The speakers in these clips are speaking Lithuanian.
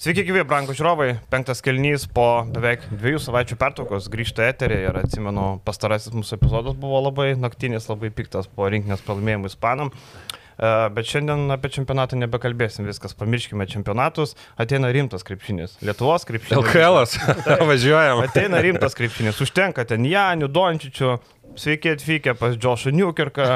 Sveiki, gyvi, brangų žiūrovai. Penktas kelnys po beveik dviejų savaičių pertraukos grįžta eterį ir atsimenu, pastarasis mūsų epizodas buvo labai naktinis, labai piktas po rinkinės pralaimėjimų ispanam. Bet šiandien apie čempionatą nebekalbėsim, viskas, pamirškime čempionatus, ateina rimtas krepšinis. Lietuvos krepšinis. LKL, važiuojam. Ateina rimtas krepšinis, užtenka ten Janių, Dončičių, Sveiki atvykę pas Džošą Newkirką,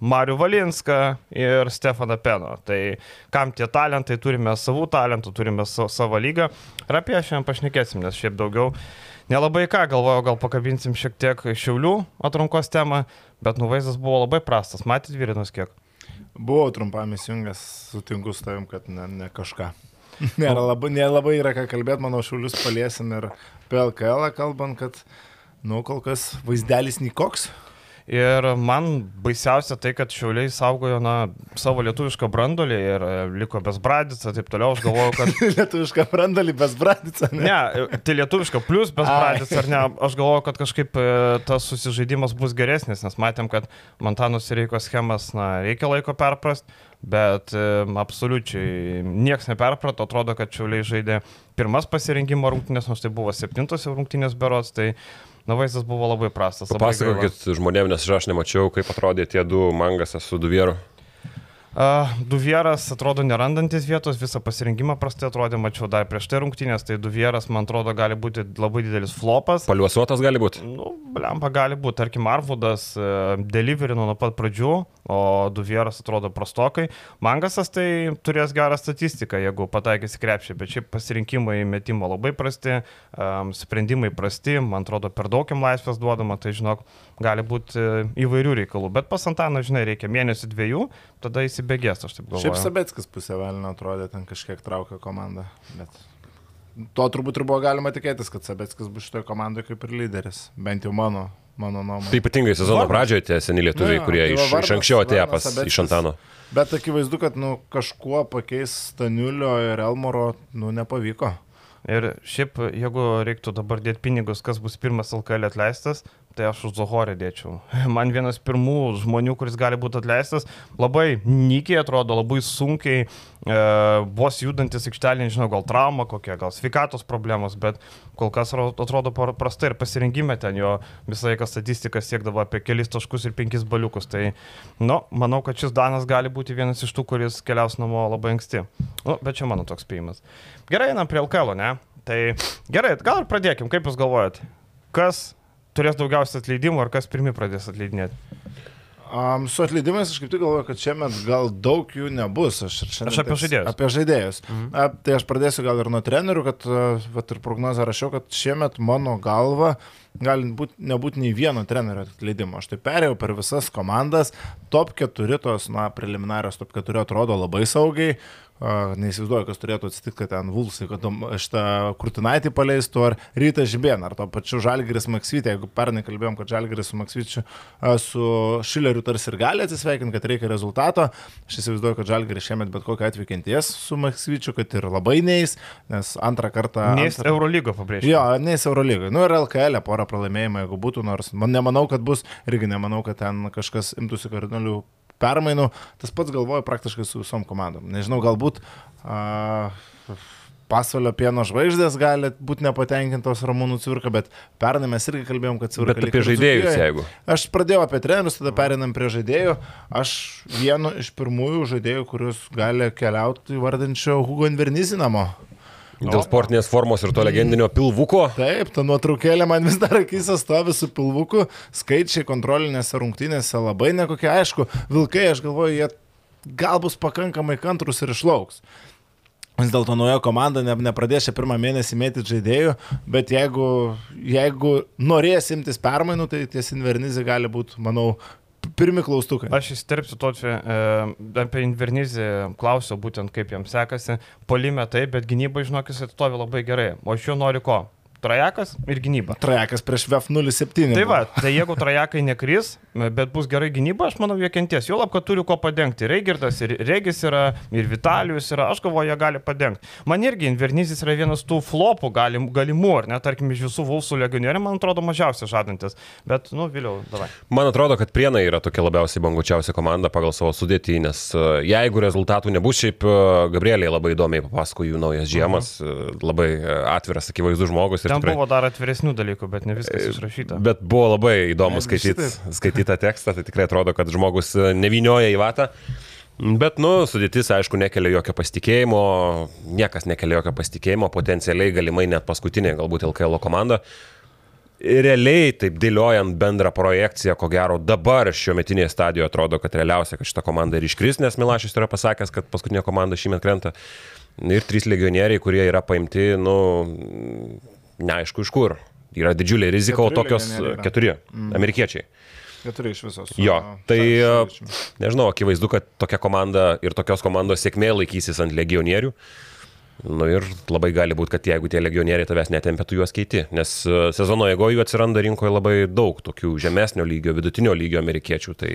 Mariu Valinską ir Stefaną Peno. Tai kam tie talentai, turime savų talentų, turime savo lygą. Ir apie ją šiandien pašnekėsim, nes šiaip daugiau nelabai ką, galvoju, gal pakabinsim šiek tiek Šiaulių atrankos temą, bet nuvaizdas buvo labai prastas. Matyt, Virinus kiek? Buvau trumpam įsijungęs, sutinku su tavim, kad ne, ne kažką. Nėra labai, nelabai yra ką kalbėti, manau, Šiaulius paliesim ir PLKL kalbant, kad Nu, kol kas vaizdelis nikoks. Ir man baisiausia tai, kad Šiauliai saugojo na, savo lietuvišką brandolį ir e, liko besbradicą, taip toliau. Aš galvoju, kad... lietuvišką brandolį besbradicą. Ne? ne, tai lietuviška plus besbradicą, ar ne? Aš galvoju, kad kažkaip e, tas susižaidimas bus geresnis, nes matėm, kad Montanos ir Reikos schemas, na, reikia laiko perprast, bet e, absoliučiai niekas neperprato, atrodo, kad Šiauliai žaidė pirmas pasirinkimo rungtynės, nors tai buvo septintos rungtynės berots, tai Na, vaizdas buvo labai prastas. Papasakokit žmonėms, nes aš nemačiau, kaip atrodė tie du mangasas su duvieru. Uh, Duvieras atrodo nerandantis vietos, visą pasirinkimą prastai atrodė, mačiau dar prieš tai rungtynės, tai Duvieras, man atrodo, gali būti labai didelis flopas. Paliuosuotas gali būti? Nu, lempa gali būti, tarkim, Arvudas uh, deliverino nuo pat pradžių, o Duvieras atrodo prastokai. Mangasas tai turės gerą statistiką, jeigu pataikys krepšį, bet šiaip pasirinkimai metimo labai prasti, um, sprendimai prasti, man atrodo, per daug jam laisvės duodama, tai žinok, gali būti uh, įvairių reikalų, bet pas Antaną, žinai, reikia mėnesį dviejų, tada įsibėgės, aš taip galvoju. Šiaip Sabetskis pusė velnio atrodė, ten kažkiek traukia komandą. Bet to turbūt ir buvo galima tikėtis, kad Sabetskis bus šitoje komandoje kaip ir lyderis. Bent jau mano, mano nuomonė. Tai ypatingai sezono vardas. pradžioje tie seni lietuviai, nu, kurie tai iš, vardas, iš anksčiau atėjo pas iš Antano. Bet akivaizdu, kad nu, kažkuo pakeis Staniulio ir Elmoro nu, nepavyko. Ir šiaip, jeigu reiktų dabar dėti pinigus, kas bus pirmas LKL atleistas, tai aš už Zohorę dėčiau. Man vienas pirmų žmonių, kuris gali būti atleistas, labai nykiai atrodo, labai sunkiai, e, vos judantis aikštelė, nežinau, gal trauma kokia, gal sveikatos problemos, bet kol kas atrodo prastai ir pasirinkime ten jo visą laiką statistika siekdavo apie kelis taškus ir penkis baliukus. Tai, nu, manau, kad šis Danas gali būti vienas iš tų, kuris keliaus namo labai anksti. Nu, bet čia mano toks spėjimas. Gerai, einam prie LKL, ne? Tai gerai, gal ir pradėkim, kaip jūs galvojat? Kas turės daugiausiai atleidimų, ar kas pirmi pradės atleidinėti? Um, su atleidimais aš kaip tik galvoju, kad šiemet gal daug jų nebus. Aš, aš apie žaidėjus. Apie žaidėjus. Mhm. A, tai aš pradėsiu gal ir nuo trenerių, kad vat, ir prognozą rašiau, kad šiemet mano galva gali būt, nebūti nei vieno trenerio atleidimo. Aš tai perėjau per visas komandas, top 4 tos, na, preliminarios top 4 atrodo labai saugiai, Neįsivaizduoju, kas turėtų atsitikti, kad ten Vulsai, kad šitą Kurtinaitį paleistų, ar Rytą Žibėną, ar to pačiu Žalgiris Maksytė, jeigu pernai kalbėjom, kad Žalgiris su Maksyčiu, su Šileriu tarsi ir gali atsisveikinti, kad reikia rezultato. Aš įsivaizduoju, kad Žalgiris šiemet bet kokiu atveju kenties su Maksyčiu, kad ir labai neis, nes antrą kartą... Neis antrą... Eurolygo pabrėžti. Jo, neis Eurolygo. Nu ir LKL e porą pralaimėjimų, jeigu būtų, nors man nemanau, kad bus, irgi nemanau, kad ten kažkas imtųsi kardinalių permainų. Tas pats galvoju praktiškai su visom komandom. Nežinau, galbūt a, pasaulio pieno žvaigždės gali būti nepatenkintos Ramūnų Cvirka, bet pernai mes irgi kalbėjom, kad Cvirka. Bet apie žaidėjus, jeigu. Aš pradėjau apie trenerius, tada perinam prie žaidėjų. Aš vienu iš pirmųjų žaidėjų, kuriuos gali keliauti, vardinčiau Hugo Invernizinamo. Dėl sportinės formos ir to legendinio pilvuko. Taip, ta nuotraukėlė man vis dar akise stovi su pilvuku, skaičiai kontrolinėse rungtynėse labai nekokie, aišku, vilkai, aš galvoju, jie gal bus pakankamai kantrus ir išlauks. Vis dėlto nauja komanda ne, nepradės šią pirmą mėnesį mėtyti žaidėjų, bet jeigu, jeigu norės imtis permainų, tai ties Invernizė gali būti, manau, pirmi klaustukai. Aš įsterpsiu to, čia e, apie Invernizį klausiau būtent kaip jam sekasi. Polime taip, bet gynybai, žinok, jis atstovi labai gerai. O aš jo noriu ko? Trajakas ir gynyba. Trajakas prieš VF 07. Tai va, tai jeigu trajakai nekris, bet bus gerai gynyba, aš manau, jie kenties. Jo lab, kad turi ko padengti. Reigirdas ir Regis yra, ir Vitalijus yra, aš galvoju, jie gali padengti. Man irgi Invernizis yra vienas tų flopų galim, galimų, ar ne, tarkim, iš visų Vulsų legionierių, man atrodo, mažiausiai žadantis. Bet, nu, vėliau, davai. Man atrodo, kad Prienai yra tokia labiausiai bangučiausia komanda pagal savo sudėtį, nes e, jeigu rezultatų nebus, šiaip e, Gabrieliai labai įdomiai papasako jų naujas žiemas, mhm. labai atviras, akivaizdus žmogus. Ten tikrai... buvo dar atviresnių dalykų, bet ne viskas išrašyta. Bet buvo labai įdomu skaityti skaityt tą tekstą, tai tikrai atrodo, kad žmogus nevinioja į vatą. Bet, nu, sudėtis, aišku, nekelia jokio pasitikėjimo, niekas nekelia jokio pasitikėjimo, potencialiai galimai net paskutinė, galbūt LKL komanda. Realiai, taip dėliojant bendrą projekciją, ko gero dabar šio metinėje stadijoje atrodo, kad realiausia, kad šita komanda ir iškris, nes Milašys yra pasakęs, kad paskutinė komanda šįmet krenta. Ir trys legionieriai, kurie yra paimti, nu, neaišku iš kur. Yra didžiulė rizika, o tokios keturi mm. amerikiečiai. Keturi iš visos. Jo, tai nežinau, akivaizdu, kad tokia komanda ir tokios komandos sėkmė laikysis ant legionierių. Nu ir labai gali būti, kad jeigu tie legionieriai tavęs netempia, tu juos keiti, nes sezono eigoje jų atsiranda rinkoje labai daug tokių žemesnio lygio, vidutinio lygio amerikiečių. Tai...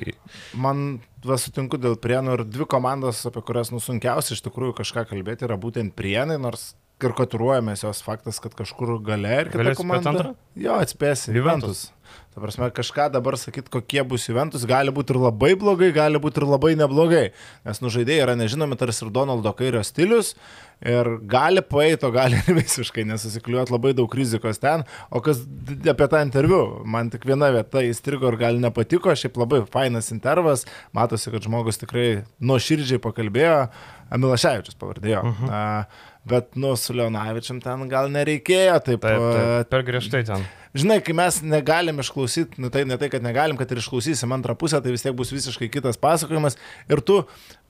Man vas sutinku dėl prienų ir dvi komandos, apie kurias nusunkiausia iš tikrųjų kažką kalbėti, yra būtent prienai, nors karikatūruojamės jos faktas, kad kažkur gale ir kita komanda. Jo, atspėsi. Juventus. Ta prasme, kažką dabar sakyt, kokie bus Juventus, gali būti ir labai blogai, gali būti ir labai neblogai. Nes nužaidėjai yra nežinomi tarsi ir Donaldo Kairio stilius ir gali paeito, gali ir visiškai nesusikliuoti labai daug rizikos ten. O kas apie tą interviu, man tik viena vieta įstrigo ir gal nepatiko, šiaip labai fainas intervas, matosi, kad žmogus tikrai nuoširdžiai pakalbėjo, Milaševičius pavardėjo. Uh -huh. uh, bet, nu, su Leonavičiam ten gal nereikėjo taip. Taip, taip per griežtai ten. Žinai, kai mes negalim išklausyti, nu, tai ne tai, kad negalim, kad ir išklausysim antrą pusę, tai vis tiek bus visiškai kitas pasakojimas. Ir tu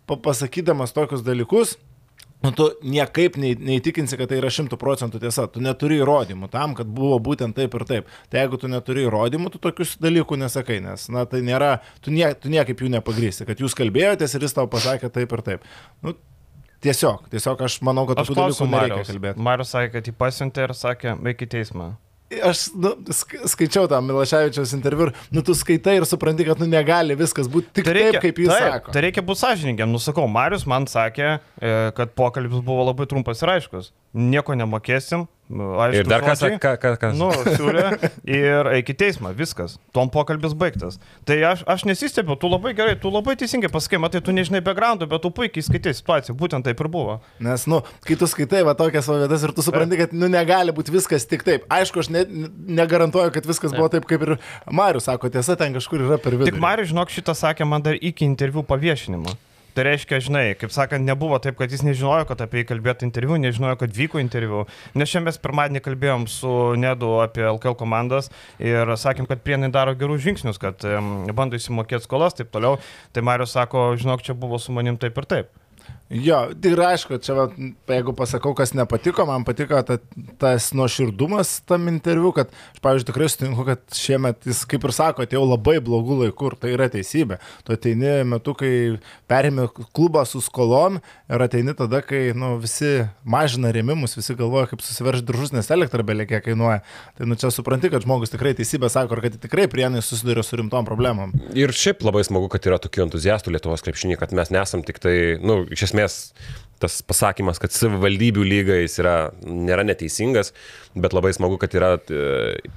pasakydamas tokius dalykus, nu, tu niekaip neįtikinsi, kad tai yra šimtų procentų tiesa. Tu neturi įrodymų tam, kad buvo būtent taip ir taip. Tai jeigu tu neturi įrodymų, tu tokius dalykų nesakai, nes, na, tai nėra, tu, nie, tu niekaip jų nepagrysi, kad jūs kalbėjotės ir jis tau pasakė taip ir taip. Nu, Tiesiog, tiesiog aš manau, kad dalykų nereikia kalbėti. Marius sakė, kad jį pasiuntė ir sakė, veik į teismą aš nu, skaičiau tą Milaševičiaus interviu ir, nu, tu skaitai ir supranti, kad, nu, negali viskas būti tik tai reikia, taip, kaip jis taip, sako. Tai reikia būti sąžininkiam. Nusakau, Marius man sakė, e, kad pokalbis buvo labai trumpas ir aiškus. Nieko nemokėsim, Aišku, ir dar kas, ką, ką, kas? Nu, siūlė ir eik į teismą, viskas. Tom pokalbis baigtas. Tai aš, aš nesistebiu, tu labai gerai, tu labai teisingai pasakai, matai, tu nežinai background'o, bet tu puikiai skaitai situaciją, būtent taip ir buvo. Nes, nu, kai tu skaitai va tokias vietas ir tu supranti, kad, nu, negali būti viskas tik taip. Aišku, aš ne, negarantuoju, kad viskas buvo taip, kaip ir Marius sako, tiesa, ten kažkur yra per vidurį. Tik Marius, žinok, šitą sakė man dar iki interviu paviešinimo. Tai reiškia, žinai, kaip sakant, nebuvo taip, kad jis nežinojo, kad apie jį kalbėtų interviu, nežinojo, kad vyko interviu. Nes šiandien mes pirmadienį kalbėjom su Nedu apie LKL komandas ir sakėm, kad prienai daro gerus žingsnius, kad um, bando įsimokėti skolas, taip toliau. Tai Marius sako, žinok, čia buvo su manim taip ir taip. Jo, ir aišku, čia, va, jeigu pasakau, kas nepatiko, man patiko ta, tas nuoširdumas tam interviu, kad aš, pavyzdžiui, tikrai sutinku, kad šiemet jis, kaip ir sako, atėjo labai blogų laikų ir tai yra teisybė. Tu ateini metu, kai perėmė klubą su skolom ir ateini tada, kai nu, visi mažina rėmimus, visi galvoja, kaip susiverš diržus, nes elektra belikė kainuoja. Tai nu čia supranti, kad žmogus tikrai teisybę sako ir kad tikrai prienai susiduria su rimtom problemom. Ir šiaip labai smagu, kad yra tokių entuziastų Lietuvos krepšinį, kad mes nesam tik tai, na, nu, iš esmės esmės tas pasakymas, kad savivaldybių lyga jis yra, nėra neteisingas, bet labai smagu, kad yra e,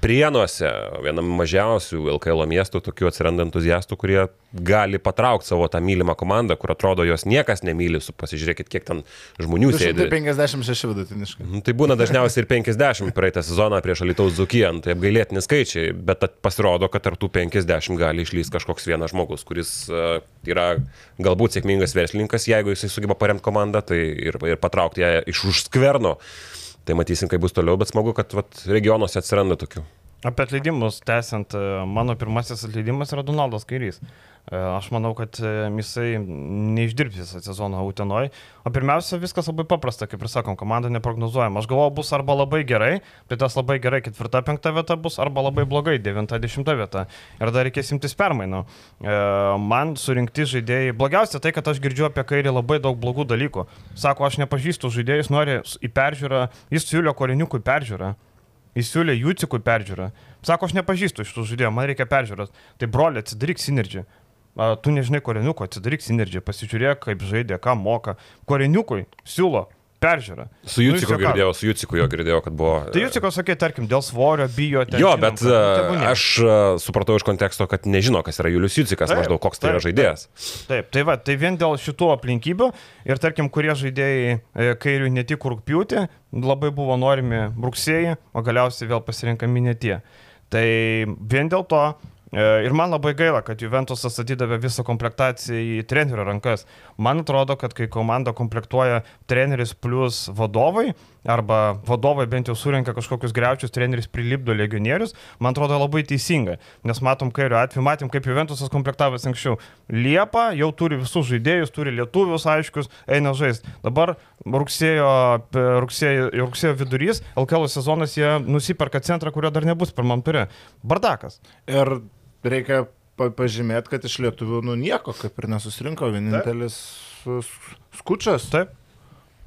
prienuose, vienam mažiausių LKL miestų, tokių atsiranda entuziastų, kurie gali patraukti savo tą mylimą komandą, kur atrodo jos niekas nemyli, su pasižiūrėkit, kiek ten žmonių sėdi. 56 vidutiniškai. Nu, tai būna dažniausiai ir 50 praeitą sezoną prieš Alitaus Zukijan, tai apgailėtini skaičiai, bet pasirodo, kad tarp tų 50 gali išlys kažkoks vienas žmogus, kuris uh, yra galbūt sėkmingas verslininkas, jeigu jisai sugeba paremti komandą tai ir, ir patraukti ją iš už skverno. Tai matysim, kaip bus toliau, bet smagu, kad vat, regionuose atsiranda tokių. Apie atleidimus, tęsiant, e, mano pirmasis atleidimas yra Donaldas Kairys. E, aš manau, kad e, jisai neišdirbs visą sezoną Utenoj. O pirmiausia, viskas labai paprasta, kaip ir sakom, komanda neprognozuojama. Aš galvoju, bus arba labai gerai, tai tas labai gerai ketvirta, penkta vieta bus, arba labai blogai devinta, dešimta vieta. Ir dar reikės imtis permainų. Man surinkti žaidėjai, blogiausia tai, kad aš girdžiu apie kairį labai daug blogų dalykų. Sako, aš nepažįstu žaidėjus, nori į peržiūrą, jis siūlio koriniukui peržiūrą. Jis siūlė Jūcikui peržiūrą. Sako, aš nepažįstu šitų žaidėjų, man reikia peržiūros. Tai broli, atsidaryk Synergy. A, tu nežinai koreniuko, atsidaryk Synergy, pasižiūrėk, kaip žaidė, ką moka. Koreniukui siūlo peržiūrą. Su Nu, Juciku juokavo. girdėjau, su Juciku jo girdėjau, kad buvo. Tai tik sakė, tarkim, dėl svorio bijo. ten Jo, žinom, bet kad- nu, aš e, supratau iš konteksto, kad nežino, kas yra Julius Jucikas, Taip, maždaug koks tai yra taip, žaidėjas. Taip, tai va, tai vien dėl šitų aplinkybių ir tarkim, kurie žaidėjai e, kairių ne tik rūpjūtį, labai buvo norimi rugsėjai, o galiausiai vėl pasirinkami ne tie. Tai vien dėl to ir man labai gaila, kad Juventusas atidavė visą komplektaciją į trenerio rankas. Man atrodo, kad kai komanda komplektuoja treneris plus vadovai, arba vadovai bent jau surenka kažkokius greučius, treneris prilipdo legionierius, man atrodo labai teisinga. Nes matom kairio atveju, matėm, kaip Juventusas komplektavęs anksčiau. Liepa jau turi visus žaidėjus, turi lietuvius aiškius, eina žaisti. Dabar rugsėjo, rugsėjo, rugsėjo vidurys, LKL sezonas jie nusiperka centrą, kurio dar nebus pirmam turė. Bardakas. Ir reikia pa pažymėti, kad iš lietuvių, nu nieko kaip ir nesusirinko, vienintelis su- skučas. Taip.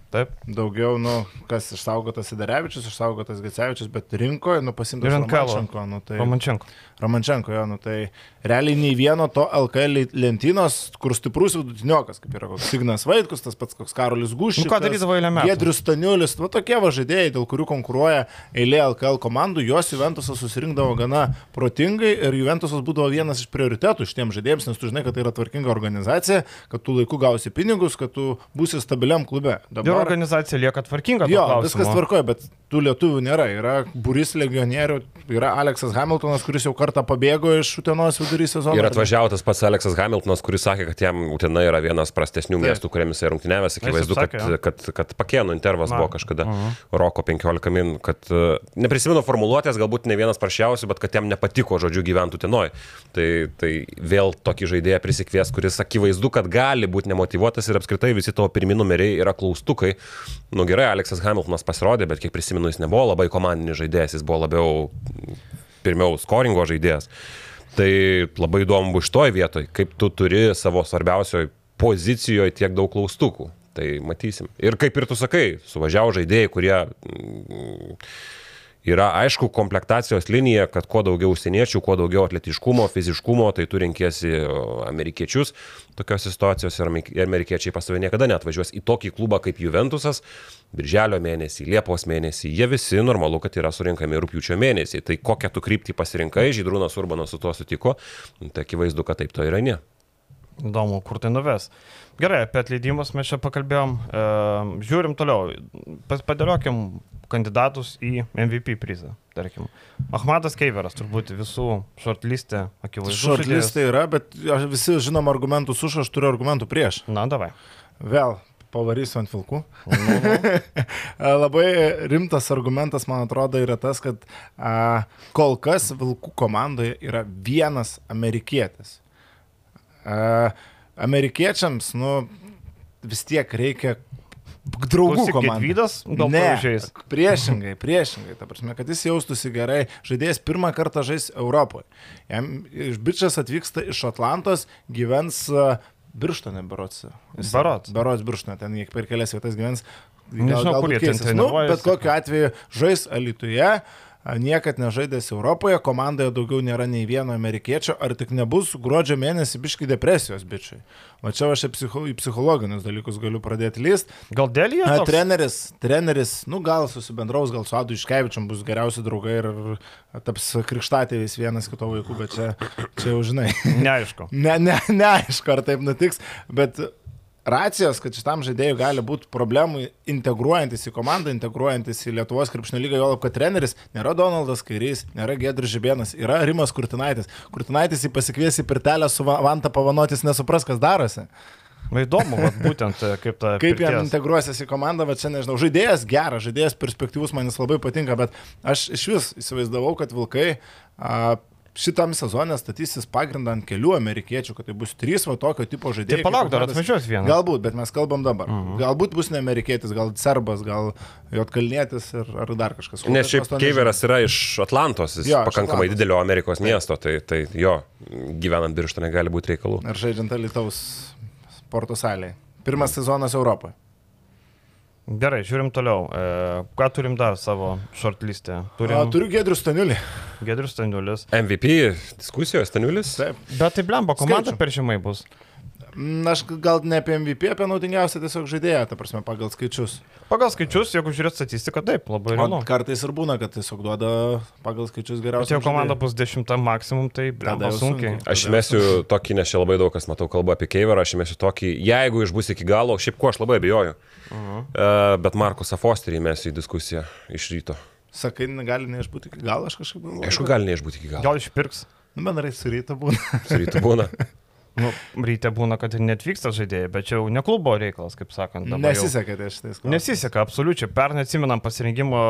Taip. Daugiau, nu, kas išsaugotas Sidarevičius, išsaugotas Gecevičius, bet rinkoje, nu, pasimtas. Romančenko, nu, tai... Romančenko. Romančenko, jo, nu, tai realiai nei vieno to LKL lentynos, kur stiprus vidutiniokas, kaip yra koks Signas Vaitkus, tas pats koks Karolis Guščius. Nu, ką darydavo eilę metų? Gedrius Staniulis, va tokie va žaidėjai, dėl kurių konkuruoja eilė LKL komandų, jos Juventusas susirinkdavo gana protingai ir Juventusas būdavo vienas iš prioritetų šitiems žaidėjams, nes tu žinai, kad tai yra tvarkinga organizacija, kad tu laiku gausi pinigus, kad tu būsi stabiliam klube. Ir organizacija lieka tvarkinga. Jo, klausimu. viskas tvarkoja, bet tų lietuvių nėra. Yra buris legionierių, yra Aleksas Hamiltonas, kuris jau kartą pabėgo iš Utenos vidury sezono. Ir atvažiavo tas pats Aleksas Hamiltonas, kuris sakė, kad jam Utena yra vienas prastesnių Taip. miestų, kuriamis jis rungtynėvęs. Akivaizdu, kad, jo. kad, kad pakėnų intervas Na. buvo kažkada Mhm. Roko 15 min, kad e, neprisimenu formuluotės, galbūt ne vienas prašiausių, bet kad jam nepatiko žodžiu gyventi Utenoj. Tai, tai vėl tokį žaidėją prisikvies, kuris akivaizdu, kad gali būti nemotivuotas ir apskritai visi tavo pirmini numeriai yra klaustukai. Nu gerai, Aleksas Hamiltonas pasirodė, bet kiek prisimenu, jis nebuvo labai komandinis žaidėjas, jis buvo labiau pirmiau skoringo žaidėjas. Tai labai įdomu bus šitoj vietoj, kaip tu turi savo svarbiausioje pozicijoje tiek daug klaustukų. Tai matysim. Ir kaip ir tu sakai, suvažiavo žaidėjai, kurie mm, yra aišku komplektacijos linija, kad kuo daugiau užsieniečių, kuo daugiau atletiškumo, fiziškumo, tai tu renkėsi amerikiečius. Tokios situacijos ir ame- amerikiečiai pas tave niekada netvažiuos į tokį klubą kaip Juventusas. Birželio mėnesį, Liepos mėnesį, jie visi normalu, kad yra surinkami rūpiučio mėnesį. Tai kokią tu kryptį pasirinkai, Žydrūnas Urbanas su tuo sutiko, Nu, tai akivaizdu, kad taip to yra ne. Įdomu, kur tai nuves. Gerai, apie atleidimus mes čia pakalbėjom. E, žiūrim toliau. Padėliokim kandidatus į MVP prizą. Tarkim, Ahmadas Keiveras turbūt visų shortlistė akivaizdus. žaidėjas. Šortlistai yra, bet visi žinom argumentus už, aš turiu argumentų prieš. Na, davai. Vėl pavarysiu ant vilkų. Nu, nu. Labai rimtas argumentas, man atrodo, yra tas, kad a, kol kas vilkų komandoje yra vienas amerikietis. A, amerikiečiams, nu, vis tiek reikia draugų gal Ne, pavyzdžiais. priešingai, priešingai, ta prasme, kad jis jaustųsi gerai, žaidėjas pirmą kartą žais Europoje. Jam iš bičias atvyksta iš Atlantos, gyvens uh, Birštone, berots. Berods. Berots Birštone, ten jie per kelias vietas gyvens. Nežinau, kur jie ten nu, treniruojasi. bet kokiu atveju žais Alituje. a, Niekad nežaidęs Europoje, komandoje daugiau nėra nei vieno amerikiečio, ar tik nebus gruodžio mėnesį biški depresijos bičiai. O čia aš psicho, į psichologinius dalykus galiu pradėti lyst. Gal dėl jie? Treneris, treneris, nu gal susibendraus, gal su Adu Iškevičiam bus geriausi draugai ir ir taps krikštatėvis vienas kito vaikų, bet čia, čia jau žinai. Neaišku. Ne, ne, neaišku, ar taip nutiks, bet racijos, kad šitam žaidėjui gali būti problemų integruojantis į komandą, integruojantis į Lietuvos krepšinio lygą, jo lab, kad treneris nėra Donaldas Kairys, nėra Gedris Žibėnas, yra Rimas Kurtinaitis. Kurtinaitis jį pasikvies į pirtelę su Va- Vanta pavanotis, nesupras, kas darosi. Na įdomu, vat, būtent e, kaip ta... Kaip jam integruosis į komandą, bet čia nežinau. Žaidėjas geras, žaidėjas perspektyvus, man jis labai patinka, bet aš iš vis įsivaizdavau, kad Vilkai a, šitam sezonė statysis pagrindą ant kelių amerikiečių, kad tai bus trys va tokio tipo žaidėjai. Tai palauk, dar atvažiuos vienas. Galbūt, bet mes kalbam dabar. Uh -huh. Galbūt bus ne amerikietis, gal serbas, gal jotkalnietis ir, ar dar kažkas. Nes šiaip Keiveras yra iš Atlantos, jis Jo, pakankamai Atlantos. didelio Amerikos miesto, tai, tai jo, gyvenant birštone gali būti reikalų. Ir žaidžiant Alitaus sporto salėje. Pirmas sezonas Europoje. Gerai, žiūrim toliau. E, ką turim dar savo shortlistė? Turim... Turim... Turiu Gedrių Staniulį. Gedrius Staniulis. MVP diskusijos, Staniulis. Taip. Bet tai blemba, komanda Skaičių. per žemai bus. Na, aš gal ne apie MVP, apie naudingiausią tiesiog žaidėją, ta prasme, pagal skaičius. Pagal skaičius, jeigu žiūrėt statistiką, taip, labai O realu. kartais ir būna, kad tiesiog duoda pagal skaičius Bet geriausią. jeigu komanda bus dešimta maksimum, tai jau sunkiai. sunkiai. Aš įmesiu tokį, nes čia labai daug kas matau kalba apie Keiverą, aš įmesiu tokį, jeigu išbus iki galo, šiaip ko aš labai abejoju. Uh -huh. uh, bet Markusą Fosterį įmesiu į diskusiją iš ryto. Sakai, gali neišbūti iki galo, aš kažkaip galvoju. Aišku, gali neišbūti iki galo. Gal išpirks. Nu, bendrai su ryto būna. Su rytu būna. Nu, ryte būna, kad ir netvyksta žaidėjai, bet čia jau ne klubo reikalas, kaip sakant. Nesiseka tai šitais klausimais. Nesiseka, absoliučiai. Pernai atsimenam pasirinkimo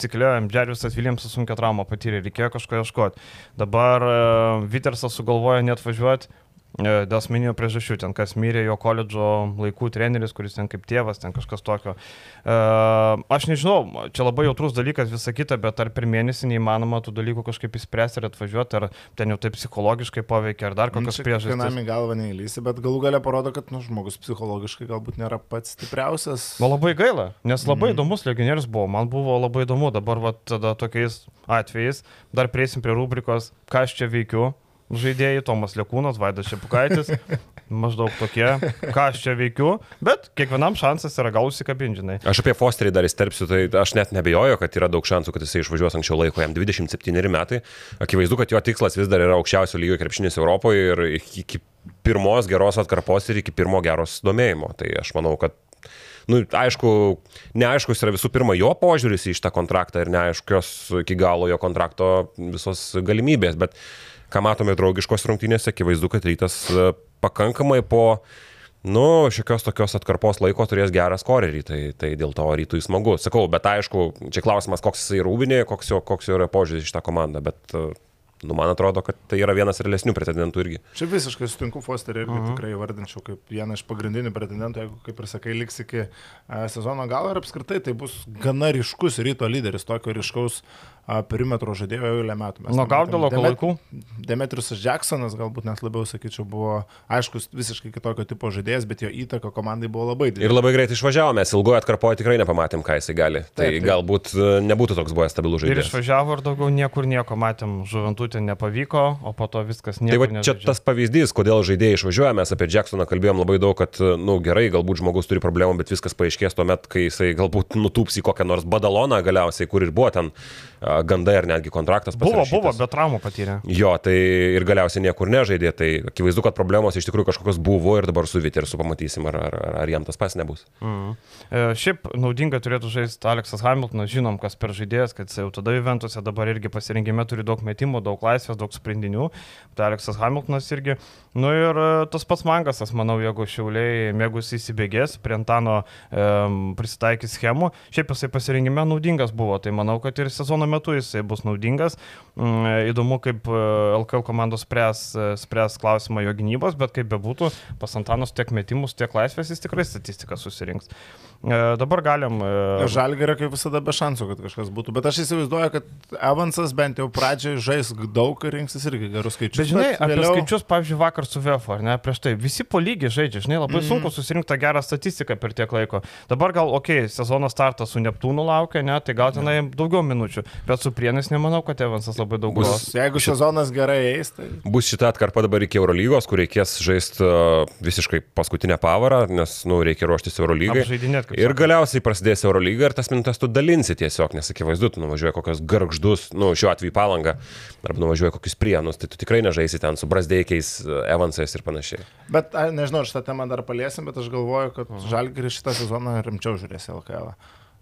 cikle, Džeriusas Viljamsas sunkia trauma patyrė, reikėjo kažko ieškoti. Dabar uh, Vitersas sugalvojo net važiuoti dėl asmeninių priežasčių, ten kas mirė jo koledžo laikų treneris, kuris ten kaip tėvas, ten kažkas tokio. Uh, aš nežinau, čia labai jautrus dalykas visą kitą, bet ar per mėnesį neįmanoma tų dalykų kažkaip įspręsti ir atvažiuoti, ar ten jau taip psichologiškai poveikia, ar dar kokios priežastys. Vienam į galvą neįlysi, bet galų gale parodo, kad nu, žmogus psichologiškai galbūt nėra pats stipriausias. Man labai gaila, nes labai mm. įdomus legionierius buvo, man buvo labai įdomu, dabar va, tada tokiais atvejais, dar prieisim prie rubrikos, ką aš čia veikiu, žaidėjai, Tomas Lekūnas, Vaidas Šepukaitis, maždaug tokie, ką aš čia veikiu, bet kiekvienam šansas yra gal užsikabinžinai. Aš apie Fosterį dar įsterpsiu, tai aš net nebejoju, kad yra daug šansų, kad jisai išvažiuos anksčiau laiko, jam 27 metai. Akivaizdu, kad jo tikslas vis dar yra aukščiausio lygio krepšinis Europoje ir iki pirmos geros atkarpos ir iki pirmo geros domėjimo. Tai aš manau, kad nu, aišku, neaiškus yra visų pirma jo požiūris į šitą kontraktą ir neaiškios iki galo jo kontrakto visos galimybės, bet ką matome draugiškos rungtynėse, akivaizdu, kad rytas e, pakankamai po, nu, šiokios tokios atkarpos laiko turės gerą skorerį, tai, tai dėl to rytui smagu. Sakau, bet aišku, čia klausimas, koks jisai rūbinė, koks jo, koks jo yra požiūris iš tą komandą, bet, e, nu, man atrodo, kad tai yra vienas realesnių pretendentų irgi. Čia visiškai sutinku, Fosterį irgi uh -huh. tikrai vardinčiau kaip vieną iš pagrindinių pretendentų, jeigu, kaip ir sakai, liks iki a, sezono galo ir apskritai tai bus gana ryškus ryto lyderis, tokio ryškaus perimetro žaidėjo jau eilę metų. Mes Nuo. Gaudalo laikų. Demetrius Jacksonas, galbūt net labiau sakyčiau, buvo aiškus visiškai kitokio tipo žaidėjas, bet jo įtaka komandai buvo labai didelė. Ir labai greitai išvažiavo, mes ilgoje atkarpoje tikrai nepamatėm, ką jisai gali. Tai Taip, taip. galbūt e, nebūtų toks buvęs stabilus Ir žaidėjas. išvažiavo ir daugiau niekur nieko matėm, žuvintutė nepavyko, o po to viskas Tai nieko. va, čia tas pavyzdys, kodėl žaidėjai išvažiuoja, mes apie Jacksoną kalbėjom labai daug, kad, na, nu, gerai, galbūt žmogus turi problemų, bet viskas paaiškės tuo metu, kai jisai galbūt nutūps į kokią nors badaloną galiausiai, kur ir buvo ten a, gandai ar netgi kontraktas. Buvo, pasirašytas. buvo, bet traumų patyrė. Jo, tai ir galiausiai niekur nežaidė, tai akivaizdu, kad problemos iš tikrųjų kažkokios buvo ir dabar su Vitersu pamatysim, ar, ar, ar jam tas pas nebus. Mm. E, šiaip naudinga turėtų žaisti Aleksas Hamiltonas, žinom, kas per žaidėjas, kad jau tada Juventuose dabar irgi pasirinkime turi daug metimų, daug laisvės, daug sprendinių. Tai Aleksas Hamiltonas irgi. Nu ir e, tas pats Mangasas, manau, jeigu šiauliai mėgus įsibėgės, prie Antano e, prisitaikys schemų, šiaip jisai pasirinkime naudingas buvo, tai manau, kad ir sezono metu jisai bus naudingas. Mm, e, įdomu, kaip e, LKL komandos spręs, e, spręs klausimą jo gynybos, bet kaip bebūtų, pas Antanos tiek metimus, tiek laisvės jis tikrai statistiką susirinks. E, dabar galim. e, Žalgerio kaip visada be šansų, kad kažkas būtų. Bet aš įsivaizduoju, kad Evansas bent jau pradžioje žais daug ir rinksis irgi gerus skaičius. Bet žinai, apie vėliau- skaičius, pavyzdžiui, vakar su VF, ar ne, prieš tai visi po lygiai žaidžia, žinai, labai mm. sunku susirinkti tą gerą statistiką per tiek laiko. Dabar gal, okei, okay, sezono startas su Neptūnu laukia, ne, tai gal tenai daugiau minučių, bet su Prienais nemanau, kad Evansas labai daug Bus- gros. Jeigu sezonas gerai eis, tai Bus šita atkarpa dabar iki Eurolygos, kur reikės žaisti uh, visiškai paskutinę pavarą, nes, nu, reikia ruoštis Eurolygai. Ir galiausiai prasidės Eurolyga ir tas minutės tu dalinsi tiesiog, nes akivaizdu, tu nuvažiuoji kokios garždus, nu, šiuo atveju palangą, arba nuvažiuoji kokius prienus, tai tu tikrai nežaisi ten su brazdeikiais, Evansais ir panašiai. Bet a, nežinau, ar šitą temą dar paliesim, bet aš galvoju, kad Žalgiris šitą sezoną rimčiau žiūrės LKL.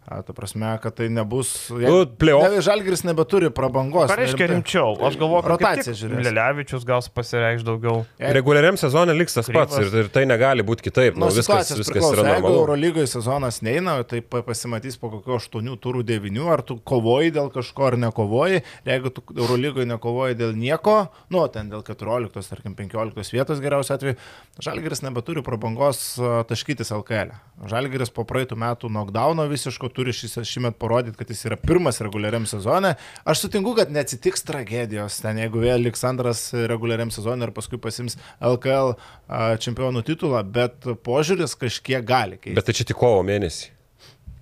A, ta prasme, kad tai nebus... Nu, playoff- Ne, Žalgiris nebeturi prabangos. Ką reiškia nerimtai. rimčiau? Aš galvoju, kad Rotacija žiūrės. Lelevičius gal pasireikš daugiau. Jei- Reguliariam sezonė liks tas pats ir, ir tai negali būti kitaip. Nu, Nuo viskas, viskas priklauso. yra Jeigu normalu. Eurolygoje sezonas neina, tai pa- pasimatys po kokio 8 turų 9, ar tu kovoji dėl kažko ar nekovoji. Jeigu tu Eurolygoje nekovoji dėl nieko, nu, ten dėl 14, tarkim, 15 vietos geriausiu atveju, Žalgiris nebeturi prabangos taškytis LKL. -ę. Žalgiris po praeitų metų knockdowno visiško turi šį šįmet parodyti, kad jis yra pirmas reguliariam sezone. Aš sutinku, kad neatsitiks tragedijos ten, jeigu vėl liks antras reguliariam sezone ir paskui pasims LKL čempionų titulą, bet požiūris kažkiek gali keisti. Bet tai čia tik kovo mėnesį.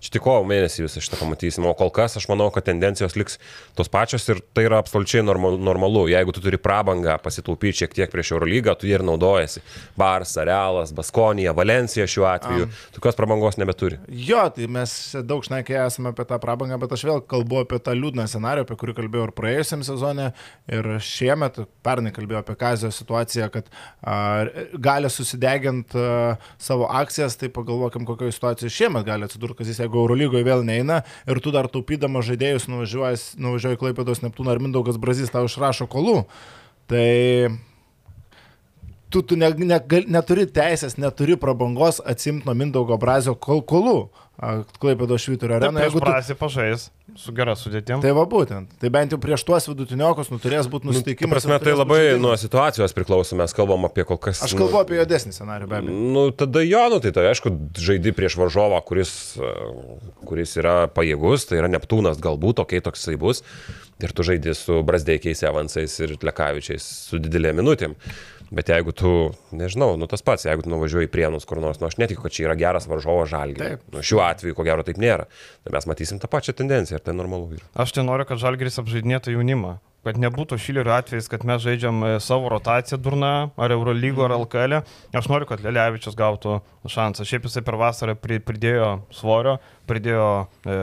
Čia tik kovo mėnesį visą šitą pamatysim, o kol kas aš manau, kad tendencijos liks tos pačios ir tai yra absoliučiai normal, normalu. Jeigu tu turi prabangą pasitaupyti šiek tiek prieš Eurolygą, tu jie ir naudojasi. Barsa, Realas, Baskonija, Valencija šiuo atveju. Um. Tokios prabangos nebeturi. Jo, tai mes daug šnekėję esame apie tą prabangą, bet aš vėl kalbu apie tą liūdną scenarių, apie kurį kalbėjau ir praėjusiam sezonė, ir šiemet, pernai kalbėjau apie Kazio situaciją, kad a, gali susideginti savo akcijas, tai pagalvokim, kokioje situacijoje šiemet gali atsidurti, kas jis, jeigu Eurolygoje vėl neina ir tu dar taupydama žaidėjus nuvažiuoji Klaipėdos Neptūną ar Mindaugas Brazys tau išrašo kolų, tai tu, tu ne, ne, neturi teisės, neturi prabangos atsimti nuo Mindaugo Brazio kol kolų. Klaipėdo švyturio arenoje. Jeigu tu prašai su gera sudėtim. Tai va būtent. Tai bent jau prieš tuos vidutiniokus nu, turės būti nu, nusiteikimas. Nu, prasme, tai labai nuo situacijos priklauso, mes kalbam apie kol kas. Aš kalbu nu, apie juodesnį scenarių be abejo. Nu, tada jo, nu, tai tai aišku, žaidi prieš varžovą, kuris, kuris yra pajėgus, tai yra Neptūnas galbūt, tokiai toksai bus. Ir tu žaidži su Brasdeikiais, Evansais ir Lekavičiais su didelėm minutėm. Bet jeigu tu, nežinau, nu tas pats, jeigu tu nuvažiuoji į prienus kur nors, nu aš netikiu, kad čia yra geras varžovas žalgiris. Nu, šiuo atveju, ko gero, taip nėra. Tai mes matysim tą pačią tendenciją ir tai normalu. Yra. Aš tai noriu, kad žalgiris apžaidinėtų jaunimą. Kad nebūtų šilerio atvejais, kad mes žaidžiam e, savo rotaciją durna, ar Eurolygo, ar LKL. E. Aš noriu, kad Lelevičius gautų šansą. Šiaip jisai per vasarą pridėjo svorio, pridėjo e,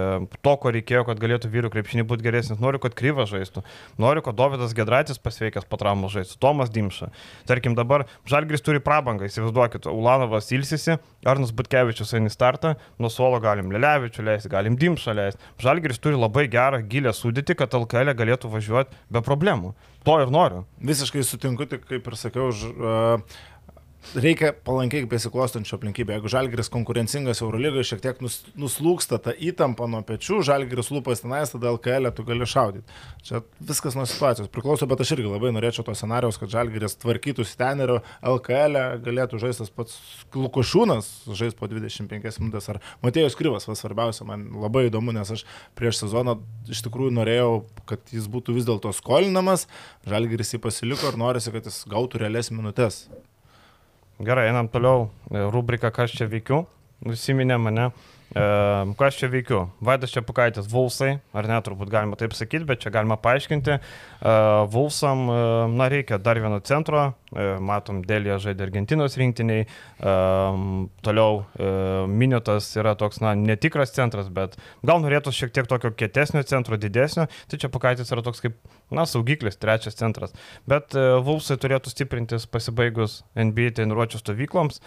to, ko reikėjo, kad galėtų vyrų krepšinį būti geresnis. Noriu, kad Kryvas žaistų. Noriu, kad Davidas Gedraitis pasveikęs po traumų žaistų. Tomas Dimša. Tarkim, dabar Žalgris turi prabangą. Įsivaizduokit, Ulanovas ilsisi, Arnas Butkevičius eina į startą, nuo suolo galim Lelevičių leisti, galim Dimšą leisti. Žalgris turi labai gerą gilę sudėtį, kad LKL galėtų važiuoti be problemų. To ir noriu. Visiškai sutinku, tik kaip ir sakiau, už, uh, reikia palankiai besiklostančio aplinkybė. Jeigu žalgeris konkurencingas Eurolygoje, šiek tiek nus, nuslūksta ta įtampa nuo pečių, žalgeris lūpas tenais, tada LKL e tu gali šaudyti. Čia viskas nuo situacijos priklauso, bet aš irgi labai norėčiau to scenarijaus, kad žalgeris tvarkytųsi ten ir LKL e galėtų žaisti tas pats Lukošūnas, žais po 25 minutės, ar Matėjus Kryvas, vas svarbiausia, man labai įdomu, nes aš prieš sezoną iš tikrųjų norėjau, kad jis būtų vis dėlto skolinamas, žalgeris jį pasiliko ir norisi, kad jis gautų realias minutės. Gerai, einam toliau. Rubrika, kas čia veikiu. Nusiminė mane. E, ką aš čia veikiu? Vaidas čia pakaitis Vulsai, ar ne, turbūt galima taip sakyti, bet čia galima paaiškinti. E, Vulsam, e, na, reikia dar vieno centro, E, matom, Dėlė žaidė Argentinos rinktiniai, toliau Miniotas yra toks, na, netikras centras, bet gal norėtų šiek tiek tokio kietesnio centro, didesnio, tai čia Pakaitis yra toks kaip, na, saugiklis, trečias centras. Bet uh, Vulsai turėtų stiprintis pasibaigus NBA treniruočio stovykloms,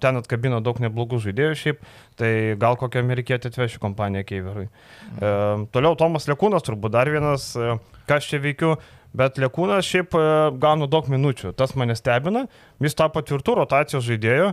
ten atkabino daug neblogų žaidėjų šiaip, tai gal kokią amerikietį atvešiu kompaniją Keiverui. Um, toliau Tomas Lekūnas turbūt dar vienas, ką aš čia veikiu. Bet Lekūnas šiaip e, gauna daug minučių, tas mane stebina, jis tapo tvirtų rotacijos žaidėjų,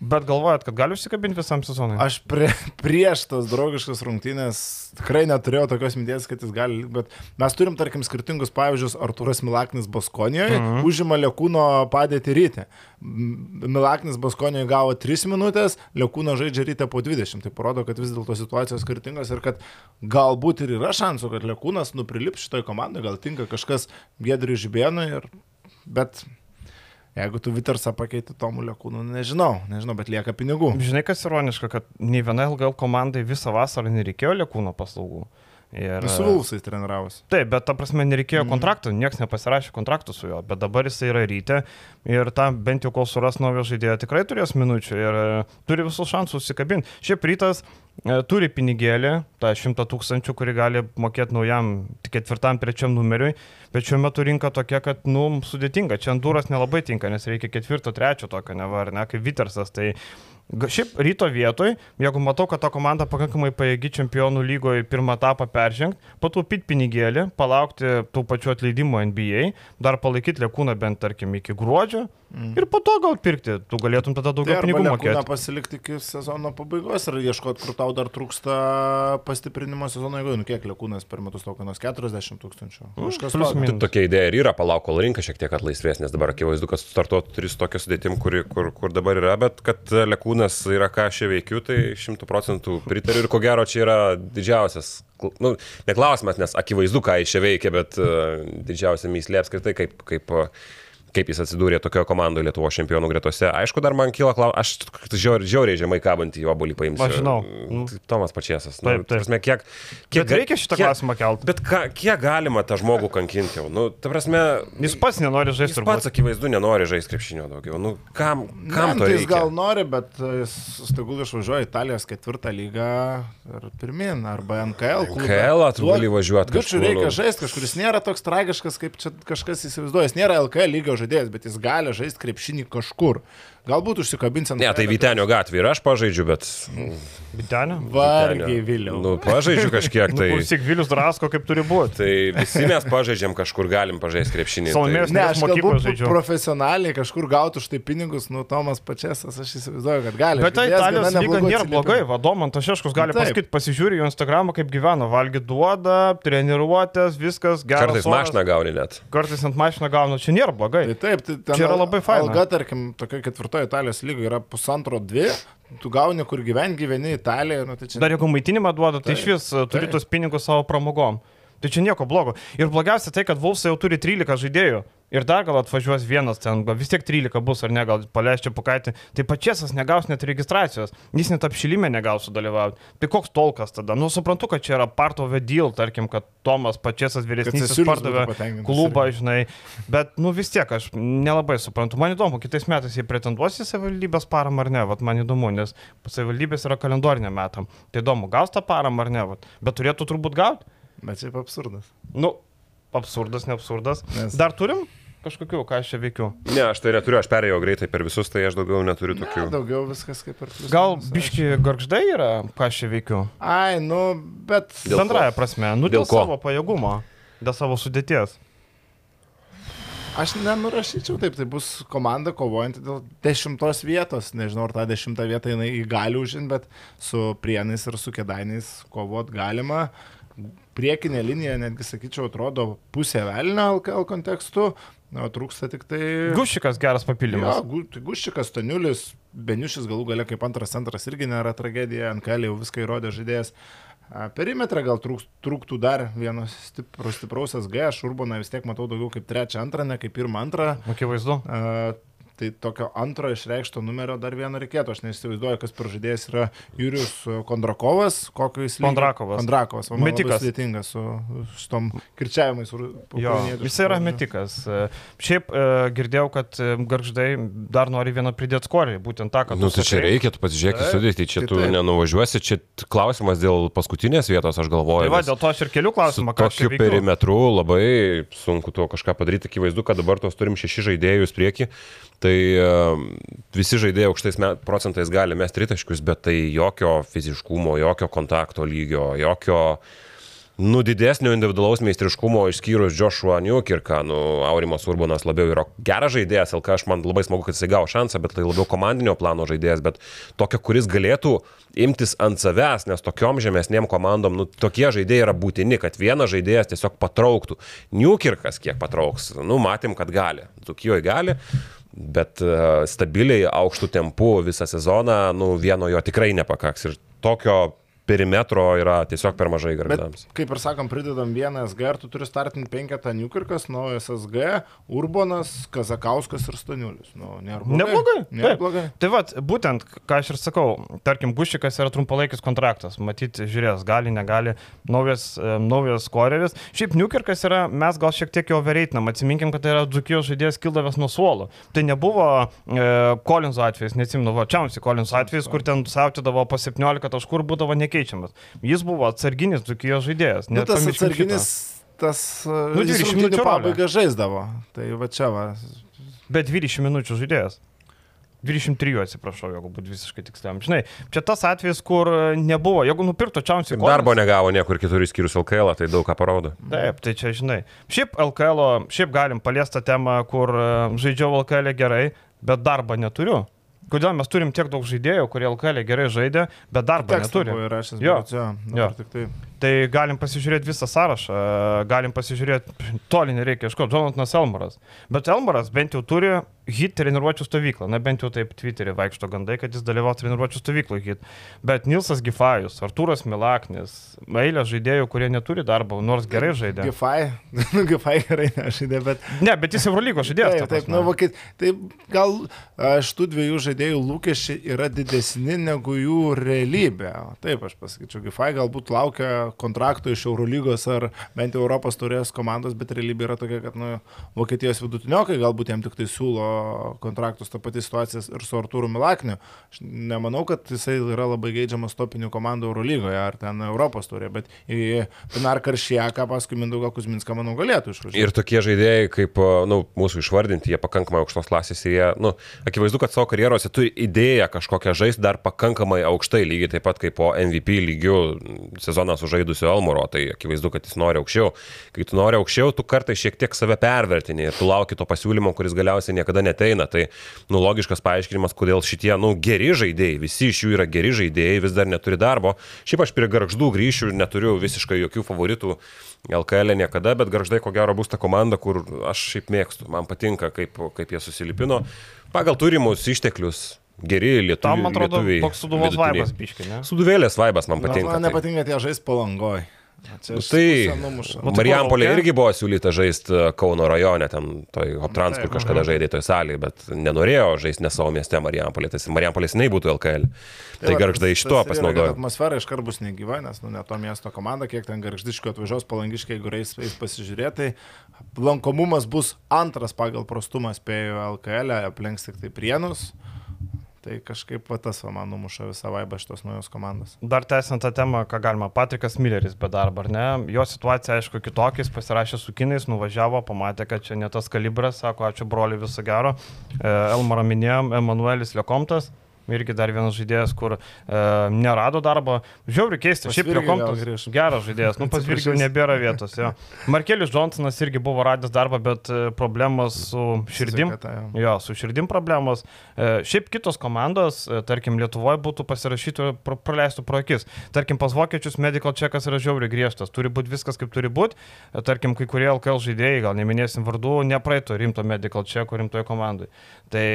Bet galvojat, kad gali užsikabinti visam sezonui? Aš prie, prieš tas draugiškas rungtynės tikrai neturėjau tokios minties, kad jis gali, bet mes turim, tarkim, skirtingus pavyzdžius. Arturas Milaknis Baskonijoje mhm. užima Lekūno padėti ryte. Milaknis Baskonijoje gavo 3 minutės, Lekūno žaidžia ryte po 20. Tai parodo, kad vis dėlto situacijos skirtingos ir kad galbūt ir yra šansų, kad Lekūnas nuprilips šitoje komandoje, gal tinka kažkas Gedriui Žibėnui, ir... bet Jeigu tu Vitersą pakeiti Tomu Lekūnu, nežinau, nežinau, bet lieka pinigų. Žinai, kas ironiška, kad nei viena LGL komandai visą vasarą nereikėjo Lekūno paslaugų. Ir... Su Vulsais treniravosi. Taip, bet ta prasme nereikėjo mm. kontraktų, niekas nepasirašė kontraktų su juo, bet dabar jis yra ryte ir tam bent jau kol suras naujo žaidėjo tikrai turės minučių ir e, turi visus šansus užsikabinti. Šiaip rytas e, turi pinigėlį, tą šimtą tūkstančių, kurį gali mokėti naujam ketvirtam, trečiam numeriui, bet šiuo metu rinka tokia, kad, nu, sudėtinga, čia Anduras nelabai tinka, nes reikia ketvirto, trečio tokio, ne var, ne, kaip Vitersas, tai Šiaip ryto vietoj, jeigu matau, kad ta komanda pakankamai pajėgi čempionų lygoje pirmą etapą peržengti, pataupyti pinigėlį, palaukti tų pačių atleidimų NBA, dar palaikyti lėkūną bent tarkim iki gruodžio, Mm. Ir po to gal pirkti, tu galėtum tada daugiau tai pinigų mokėti. pasilikti iki sezono pabaigos ir ieškoti, kur tau dar trūksta pastiprinimo sezono eigoje. Nu kiek lėkūnas per metus tau kainuos 40 tūkstančių. Mm, Kažkas tai tokia idėja ir yra, palauk, kol rinka šiek tiek atlaisvės, nes dabar akivaizdu, kad startuotų turi tokią sudėtim, kur, kur, kur dabar yra, bet kad lėkūnas yra ką aš veikiu, tai 100 procentų pritariu ir ko gero čia yra didžiausias nu, neklausimas, nes akivaizdu, ką iš čia veikia, bet uh, didžiausia myslė apskritai, kaip, kaip uh, kaip jis atsidūrė tokioje komandoje Lietuvo čempionų gretose. Aišku, dar man kyla klausimas, aš žiauriai, žiauriai žemai kabantį jo bolį paimsiu. Aš žinau. Mm. Tomas Pačiasas. Taip, Nu, taip. prasme, kiek, kiek, Bet reikia šitą kiek- klausimą kelti. Bet ką, kiek galima tą žmogų kankinti jau? Nu, ta prasme, Jis pats nenori žaisti jis pats akivaizdu nenori žaisti krepšinio daugiau. Nu, kam, kam Ne, to tai jis reikia? gal nori, bet jis staigu išvažiuoja Italijos ketvirtą lygą ir pirmin, arba NKL. klubą. NKL -ą tu Duok- gali važiuot Gučiu kažkur, reikia žaisti, kažkuris nėra toks tragiškas, kaip čia kažkas įsivaizduoja. Jis nėra LKL lygio žaidėjas, bet jis gali žaisti krepšinį kažkur. Galbūt užsikabins ant... Ne, tai Vytenio gatvė ir aš pažaidžiu, bet... Bitenė. Vargiai vėliau. Nu, pažaidžiu kažkiek Tai... tai. Klausyk, Vilius Drasko, kaip turi būti. Tai visi mes pažaidžiam kažkur, galim pažaisti krepšinį. Salomėjos Tai... Ne, aš galbūt žaidžiau. profesionaliai kažkur gautų už tai pinigus, nu, Tomas Pačiasas, aš įsivaizduoju, kad gali. Bet tai Italijos lyga nėra blogai. Vadomantas Šeškus gali Taip. pasakyti, pasižiūri jo Instagramą, kaip gyvena, valgy duoda, treniruotės, viskas gerai. Kartais mašiną gauni net. Kartais ant mašiną gaunu, čia nėra blogai. Tai taip, tai Čia yra labai faina. Alga, tarkim, tokia ketvirtoji Italijos lyga yra pusantro dvi, tu gauni kur gyveni, gyveni Italijoje, nu, tai čia... Dar jeigu maitinimą duoda, tai Taip, iš vis e, turi taip. tos pinigus savo pramogom. Tai čia nieko blogo. Ir blogiausia tai, kad Vulsai jau turi 13 žaidėjų. Ir dar gal atvažiuos vienas ten, gal vis tiek 13 bus ar ne, gal paleisčia pukaitį. Tai pačiasas negaus net registracijos. Jis net apšilimė negaus sudalyvauti. Tai koks tolkas tada? Nu, suprantu, kad čia yra part of a deal, tarkim, kad Tomas pačiasas Cesiulis pardavė klubą, žinai. Bet, nu, vis tiek aš nelabai suprantu. Man įdomu, kitais metais jie pretenduos į savivaldybės paramą ar ne. Vat man įdomu, nes savivaldybės yra kalendorinė metam. Tai įdomu, gaus tą paramą ar ne. Vat. Bet turėtų turbūt gauti. Bet šiaip absurdas. Nu, absurdas, ne absurdas. Nes- Dar turim kažkokių, ką aš čia veikiu. Ne, aš tai neturiu, aš perėjau greitai per visus, tai aš daugiau neturiu Ne, tokių. daugiau viskas kaip ir plius. Gal biški garždai yra, ką aš čia veikiu? Ai, nu, bet... Dėl ko? Bendraja prasme, nu dėl, Dėl ko? savo pajėgumo, dėl savo sudėties. Aš nenurašyčiau taip, tai bus komanda kovojanti dėl dešimtos vietos. Nežinau, ar tą dešimtą vietą jinai gali užimti, bet su prienais ir su kėdainiais kovot galima. Priekinė linija, netgi sakyčiau, atrodo pusė velnio LKL kontekstu, o trūksta tik tai... Gušikas geras papildymas. gu, tai Guščikas, Taniulis, Beniušis galų gale kaip antras centras irgi nėra tragedija, NKL jau viską įrodė žaidėjas. Perimetrą gal trūks, trūktų dar vieno stipro, stipraus SG, aš Urbaną vis tiek matau daugiau kaip trečią antrą, ne kaip pirmą antrą. Akivaizdu. Tai tokio antro išreikšto numerio dar vieno reikėtų. Aš neįsivaizduoju, kas per žaidėjas yra Jūrius Kondrakovas, kokio jis Kondrakovas. Kondrakovas, man Metikas. sudėtingas su šitom kirčiavimais. Jo, jis yra metikas. Šiaip e, girdėjau, kad e, garždai dar nori vieną pridėti skorį, būtent tą, kad... Nu, tai čia reikia, tu pasižiūrėk sudėtį, čia tai tu taip. nenuvažiuosi, čia klausimas dėl paskutinės vietos, aš galvoju. Tai va, dėl to aš ir keliu Su klausimą, ką aš tokiu perimetru labai sunku to kažką padaryti. Akivaizdu, kad dabar tos turim šeši žaidėjus prieki. Tai e, visi žaidėjai aukštais procentais gali mesti tritaškius, bet tai jokio fiziškumo, jokio kontakto lygio, jokio nu, didesnio individualaus meistriškumo išskyrus Joshua Newkirką, nu, Aurimas Urbanas labiau yra geras žaidėjas, LK aš man labai smagu, kad jisai gavo šansą, bet tai labiau komandinio plano žaidėjas, bet tokio, kuris galėtų imtis ant savęs, nes tokiom žemesniem komandom, nu, tokie žaidėjai yra būtini, kad vienas žaidėjas tiesiog patrauktų. Newkirkas kiek patrauks, nu, matėm, kad gali, Dukijoje gali. Bet e, stabiliai aukštų tempų visą sezoną, nu, vieno jo tikrai nepakaks. Ir tokio perimetro yra tiesiog per mažai Bet, garbėdams. kaip ir sakom, pridedam vieną SG tu turi startinti penketą Newkirkas, naujas SG, Urbanas, Kazakauskas ir Staniulis. Nu. Neblogai. Nėra taip. blogai. Tai vad, būtent, ką aš ir sakau, tarkim, Gušikas yra trumpalaikis kontraktas, matyti, žiūrės, gali, negali, naujas, e, naujas koreris. Šiaip Newkirkas yra, mes gal šiek tiek jo vereitinam, atsiminkim, kad tai yra Dzukijos žaidėjas kildavęs nuo suolo. Tai nebuvo e, Kolinzo atvejis, neatsimenu, va, Čiausi Kolinzo atvejis, kur ten sautydavo po 17 taškų ir būdavo nekeičiamas. Jis buvo atsarginis Dzukijos žaidėjas. Nu, tas atsarginis, tas Nu, nu, 20 20 minučių pabaigą žaisdavo. Tai va čia va. Bet 20 minučių žaidėjas. 23, atsiprašau, jeigu būtų visiškai tiksliam. Žinai, čia tas atvejis, kur e, nebuvo, jeigu nupirktų Čiausi Kolinzo. Darbo negavo niekur kitur išskyrus LKL, tai daug ką parodo. Taip, tai čia žinai. Šiaip LKL, o- šiaip galim paliestą temą, kur e, žaidžiau LKL gerai, bet darbą neturiu. Kodėl mes turim tiek daug žaidėjų, kurie LKL gerai žaidė, bet Tekstą neturi. Jo. bet jo, Jo. tik tai. Tai galim pasižiūrėti visą sąrašą, galim pasižiūrėti, toli nereikia ieškoti, Jonathanas Elmaras. Bet Elmaras bent jau turi hit treniruočio stovyklą. Na bent jau taip Twitter'e vaikšto gandai, kad jis dalyvavo treniruočio stovykloje hit. Bet Nilsas Gifajus, Artūras Milaknis, eilė žaidėjų, kurie neturi darbo, nors gerai žaidė. Gifai, nu Gifai gerai nežaidė, bet... Ne, bet jis Eurolygo žaidėjas. Taip, taip, nu, vokiet, taip, gal aš tų dviejų žaidėjų lūkesčiai yra didesni negu jų realybė. Taip, aš pasakyčiau, Gifai galbūt laukia kontrakto iš Eurolygos ar bent jau Europos turės komandos, bet realybė yra tokia, kad nu, Vokietijos vidutiniokai galbūt jam tik tai siūlo kontraktus, ta pati situacija ir su Artūru Milakniu. Aš nemanau, kad jisai yra labai geidžiamas topinių komandų Eurolygoje ar ten Europos turė, bet į Pinar Karšieką paskui Mindaugą Kuzminską, manau, galėtų išvažiuoti. Ir tokie žaidėjai, kaip nu, mūsų išvardinti, jie pakankamai aukštos klasės ir jie, nu, akivaizdu, kad savo karjerose turi idėją kažkokią žaisti dar pakankamai aukštai, lygiai taip pat kaip po MVP lygių sezoną sužaidusio Elmuro, tai akivaizdu, kad jis nori aukščiau. Kai tu nori aukščiau, tu kartais šiek tiek save pervertini ir tu lauki to pasiūlymo, kuris galiausiai niekada neteina. Tai, nu, logiškas paaiškinimas, kodėl šitie, nu, geri žaidėjai, visi iš jų yra geri žaidėjai, vis dar neturi darbo. Šiaip aš prie garždų grįšiu, neturiu visiškai jokių favoritų LKL e niekada, bet garždai ko gero bus ta komanda, kur aš šiaip mėgstu, man patinka, kaip, kaip jie susilipino. Pagal turimus išteklius geri lietuviai. Tam, man atrodo, toks suduvos vaibas biški, ne? Suduvėlės vaibas man patinka. Man nepatinka tie žais palangoj. Nu, tai Marijampolė irgi buvo siūlyta žaisti e, Kauno rajone, ten toj Hoptrans, kur kažkada žaidė toj salėje, bet nenorėjo žaisti ne savo mieste Marijampolė, tai Marijampolės nebūtų LKL. Tai, tai garždai iš to pasinaudojo. Atmosfera iškart bus negyva, nes nu, ne to miesto komanda, kiek ten garždiškių atvažiuos palangiškai, jeigu reis pasižiūrėti, tai lankomumas bus antras pagal prostumą, spėjo LKL, aplenks tik tai prienus. Tai kažkaip va, tas va, man numuša visą vaibą šitos naujos komandos. Dar tęsiant tą temą, ką galima, Patrikas Milleris be darbo, ar ne? Jo situacija, aišku, kitokia, jis pasirašė su kinais, nuvažiavo, pamatė, kad čia ne tas kalibras, sako, ačiū broli, viso gero. E, Elmaro minėjom, Emanuelis Lekomtas irgi dar vienas žaidėjas, kur e, nerado darbo. Žiauriai keista, šiaip Lekomtas geras žaidėjas, nu pas Virgį nebėra vietos. Jo. Markelis Johnsonas irgi buvo radęs darbą, bet e, problemos su širdim. Jo, su širdim problemos. E, šiaip kitos komandos, e, tarkim, Lietuvoje būtų pasirašytų, pra, praleistų pro akis. Tarkim, pas vokiečius medical checkas yra žiauriai griežtas, turi būti viskas kaip turi būti. E, tarkim, kai kurie LKL žaidėjai, gal neminėsim vardų, nepraeito rimto medical checko rimtoje komandai. Tai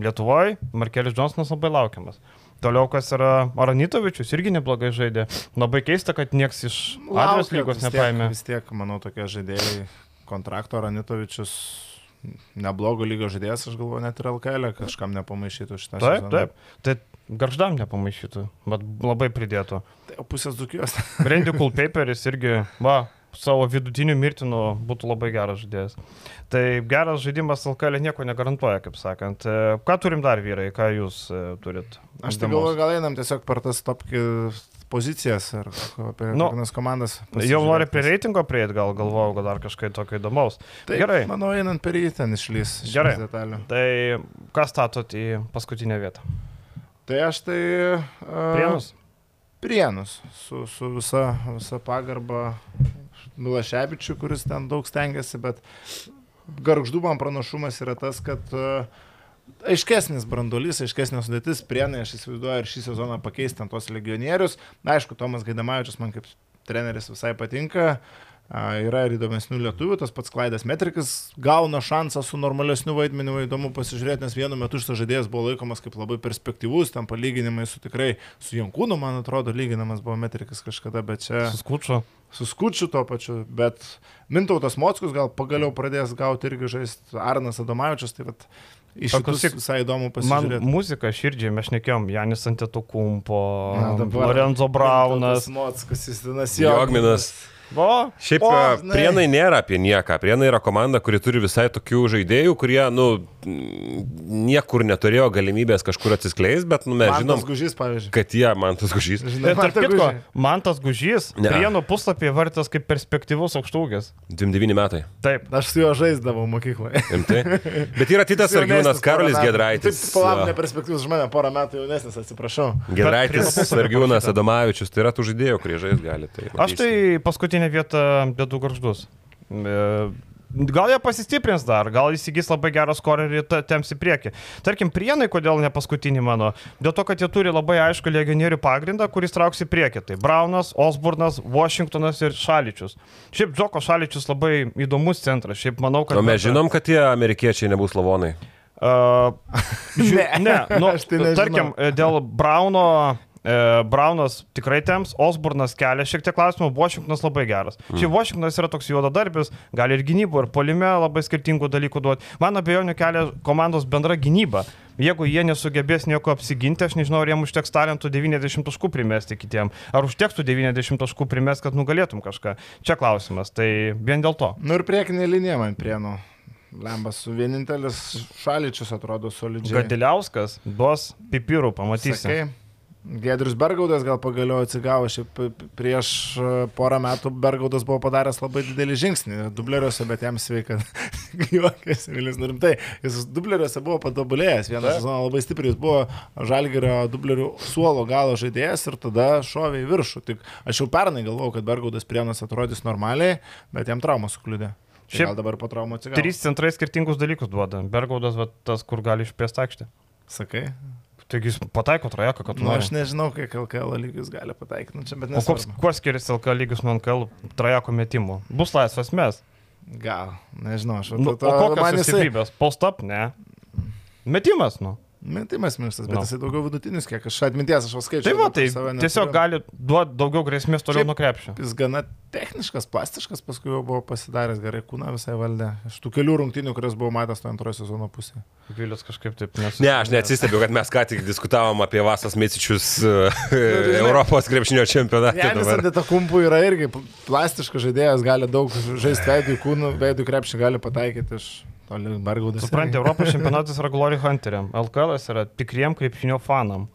Lietuvoje Markelis Johnsonas labai laukiamas. Toliau, kas yra Aranitovičius, irgi neblogai žaidė. Labai keista, kad nieks iš Adrios lygos nepaėmė. Vis tiek, manau, tokie žaidėjai kontrakto Aranitovičius neblogo lygio žaidėjas, aš galvoju, net ir LKL e kažkam nepamaišytų šitą. Taip, sezoną. taip. Tai garždam nepamaišytų, bet labai pridėtų. Tai pusės dukijos. Brandy Cool Paperis irgi, va, savo vidutiniu mirtinu būtų labai geras žaidėjas. Tai geras žaidimas LKL nieko negarantuoja, kaip sakant. E, ką turim dar vyrai, ką jūs e, turit? Aš tai galvoju, gal einam tiesiog per tas top pozicijas ar apie nu, kokias komandas. Jau nori prie reitingo prieiti, gal galvojau, kad dar kažkaip tokio įdomaus. Tai gerai. Manau, einant per jį ten išlys. Gerai. Detalių. Tai ką statot į paskutinę vietą? Tai aš tai... Uh, Prienus? Prienus, su, su visa, visa pagarba Milaševičiu, kuris ten daug stengiasi, bet garždų man pranašumas yra tas, kad uh, aiškesnis brandolys, aiškesnė sudėtis, prienai, aš įsivaizduoju, ir šį sezoną pakeisti ant tos legionierius. Na, aišku, Tomas Gaidamavičius man kaip treneris visai patinka. Uh, Yra ir įdomesnių lietuvių, tas pats Klaidas Metrikas gauna šansą su normalesniu vaidmeniu, įdomu pasižiūrėti, nes vienu metu šitas žaidėjas buvo laikomas kaip labai perspektyvus, tam palyginimai su tikrai, su Jankūnu, man atrodo, lyginamas buvo Metrikas kažkada, bet čia... Suskučio. Suskučiu to pačiu, bet Mintautas Mockus gal pagaliau pradės gauti irgi žaisti Arnas Adomavičius, tai vad Iš tikrųjų visai įdomu pasižiūrėti. Man muzika širdžiai, mes nekėjom, Janis Antetokumpo, Lorenzo Braunas. Mockus, Justinas Jogminas. Jogminas. O, Šiaip o, e, prienai nėra apie nieką. Prienai yra komanda, kuri turi visai tokių žaidėjų, kurie, nu, niekur neturėjo galimybės kažkur atsiskleisti, bet, nu, mes man žinom, gužys, pavyzdžiui. kad jie, man tas gužys. Žinai, man tas gužys. Man tas gužys, prienų puslapyje vartas kaip perspektyvus aukštūgis. 29 metai. Taip. Aš su juo žaisdavau mokykloje. Rimtai. Bet yra kitas Sargiūnas Karolis Gedraitis. Taip, palauk, neperspektyvus žmonė, porą metų jaunesnis, atsiprašau. Gedraitis, Sargiūnas, Adomavičius, tai yra tų žaidėjų, kurie žais gali. Tai Aš tai paskutinį paskutinę vietą bėdų garždus. E, gal jie pasistiprins dar, gal įsigys labai gerą skorį ir temps į priekį. Tarkim, prienai, kodėl ne paskutinį mano? Dėl to, kad jie turi labai aišku legionierių pagrindą, kuris trauks į priekį. Tai Braunas, Osbornas, Washingtonas ir Šaličius. Šiaip Džoko Šaličius labai įdomus centras. Šiaip manau, kad... O mes žinom, kad tie amerikiečiai nebus lavonai. Uh, žiū, Ne, ne, nu, aš tai nežinau. tarkim, e, dėl Brauno, Braunas tikrai temps, Osburnas kelia šiek tiek klausimų, Washingtonas labai geras. Mm. Šiaip Washingtonas yra toks juodadarbis, gali ir gynybų, ir polime labai skirtingų dalykų duoti. Man abejonių kelia komandos bendra gynyba. Jeigu jie nesugebės nieko apsiginti, aš nežinau, ar jiems užteks talentų 90 taškų primesti kitiem. Ar užteks tų 90 taškų primesti, kad nugalėtum kažką. Čia klausimas. Tai vien dėl to. Nu ir priekinė linija man prienų. Lembas vienintelis šaličius atrodo solidžiai. Gadiliauskas duos pipirų, pamatysi. Sakai, Gedrius Bergaudas gal pagaliau atsigavo, šiaip prieš e, porą metų Bergaudas buvo padaręs labai didelį žingsnį dubleriuose, bet jam sveika. Juokėsi, Vilis, nu rimtai, jis dubleriuose buvo patobulėjęs, vieną sezoną labai stipriai, jis buvo Žalgerio dublerių suolo galo žaidėjas ir tada šovė į viršų. Tik aš jau pernai galvojau, kad Bergaudas prienas atrodys normaliai, bet jam traumą sukliudė. Tai Šiaip gal dabar po traumų atsigavo. Trys centrai skirtingus dalykus duoda. Bergaudas, va, tas, kur gali išpėsti aikštę. Sakai? Taigi jis pataiko trajeką, kad tu Nu, nori. aš nežinau, kiek LKL lygius gali pataikyti, nu, čia, bet O koks, nesvarbu. kuo skiriasi LK lygius nuo NKL trajeko metimų? Bus laisvas mes. Gal, nežinau, aš Nu, va, o kokios man jisai... stiprybės? Post up, ne. Metimas, nu. Metimas minkštas, bet No. jisai daugiau vidutinis, kiek aš atminties, aš skaičiu. Tai va, tai tiesiog gali duoti daugiau grėsmės toliau nuo krepšio. Jis gana techniškas, plastiškas, paskui jau buvo pasidaręs gerai kūną visai valdė. Iš tų kelių rungtynių, kurias buvau matęs to antrojo sezono pusėje. Vilius kažkaip taip nes. Ne, aš neatsistebiu, kad mes ką tik diskutavom apie Vasas Mecičius uh, Europos krepšinio čempionatą. Janis dabar. Antetokumpų yra irgi plastiškas žaidėjas, gali daug žaisti veidų kūnų, veidų krepšį gali pataikyti iš. Suprantate, Europos čempionatas yra Glory Hunteriam, LKL yra tikriem krepšinio fanam.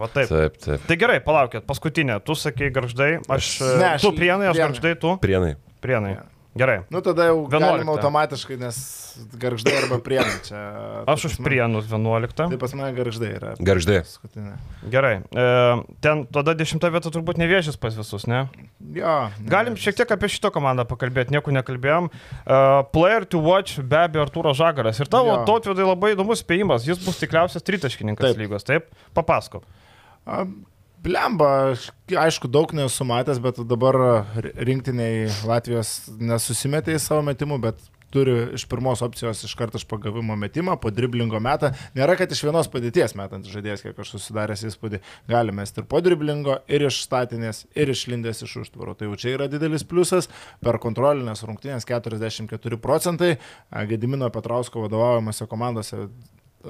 Va taip. Taip, taip. Tai gerai, palaukit, paskutinė. Tu sakei garždai, aš... Ne, aš tu prienai, aš Prienai. garždai, tu Prienai. prienai. Jo. Gerai. Nu tada jau 11. galima automatiškai, nes garždai arba prienai čia. Aš už prienus 11. Tai pas mane garždai yra. Garždai. Paskutinė. Gerai. E, ten tada 10 vieta turbūt nevėžys pas visus, ne? Jo. Galim šiek tiek apie šitą komandą pakalbėti, nieko nekalbėjom. Uh, player to watch be abejo Artūro Žagaras. Ir tavo Jo. tautvidai labai įdomus spėjimas, jis bus tikriausias tritaškininkas Taip. lygos, taip? Papasako. Blemba, aišku, daug nesu matęs, bet dabar rinktiniai Latvijos nesusimetė į savo metimų, bet turi iš pirmos opcijos iš karto iš pagavimo metimą, po driblingo metą. Nėra, kad iš vienos padėties metant žaidėjas, kiek aš susidaręs įspūdį, gali mesti ir po driblingo, ir iš statinės, ir išlindęs iš užtvaro. Tai jau čia yra didelis pliusas. Per kontrolinės rungtynės 44 procentai. Gedimino Petrausko vadovaujamose komandose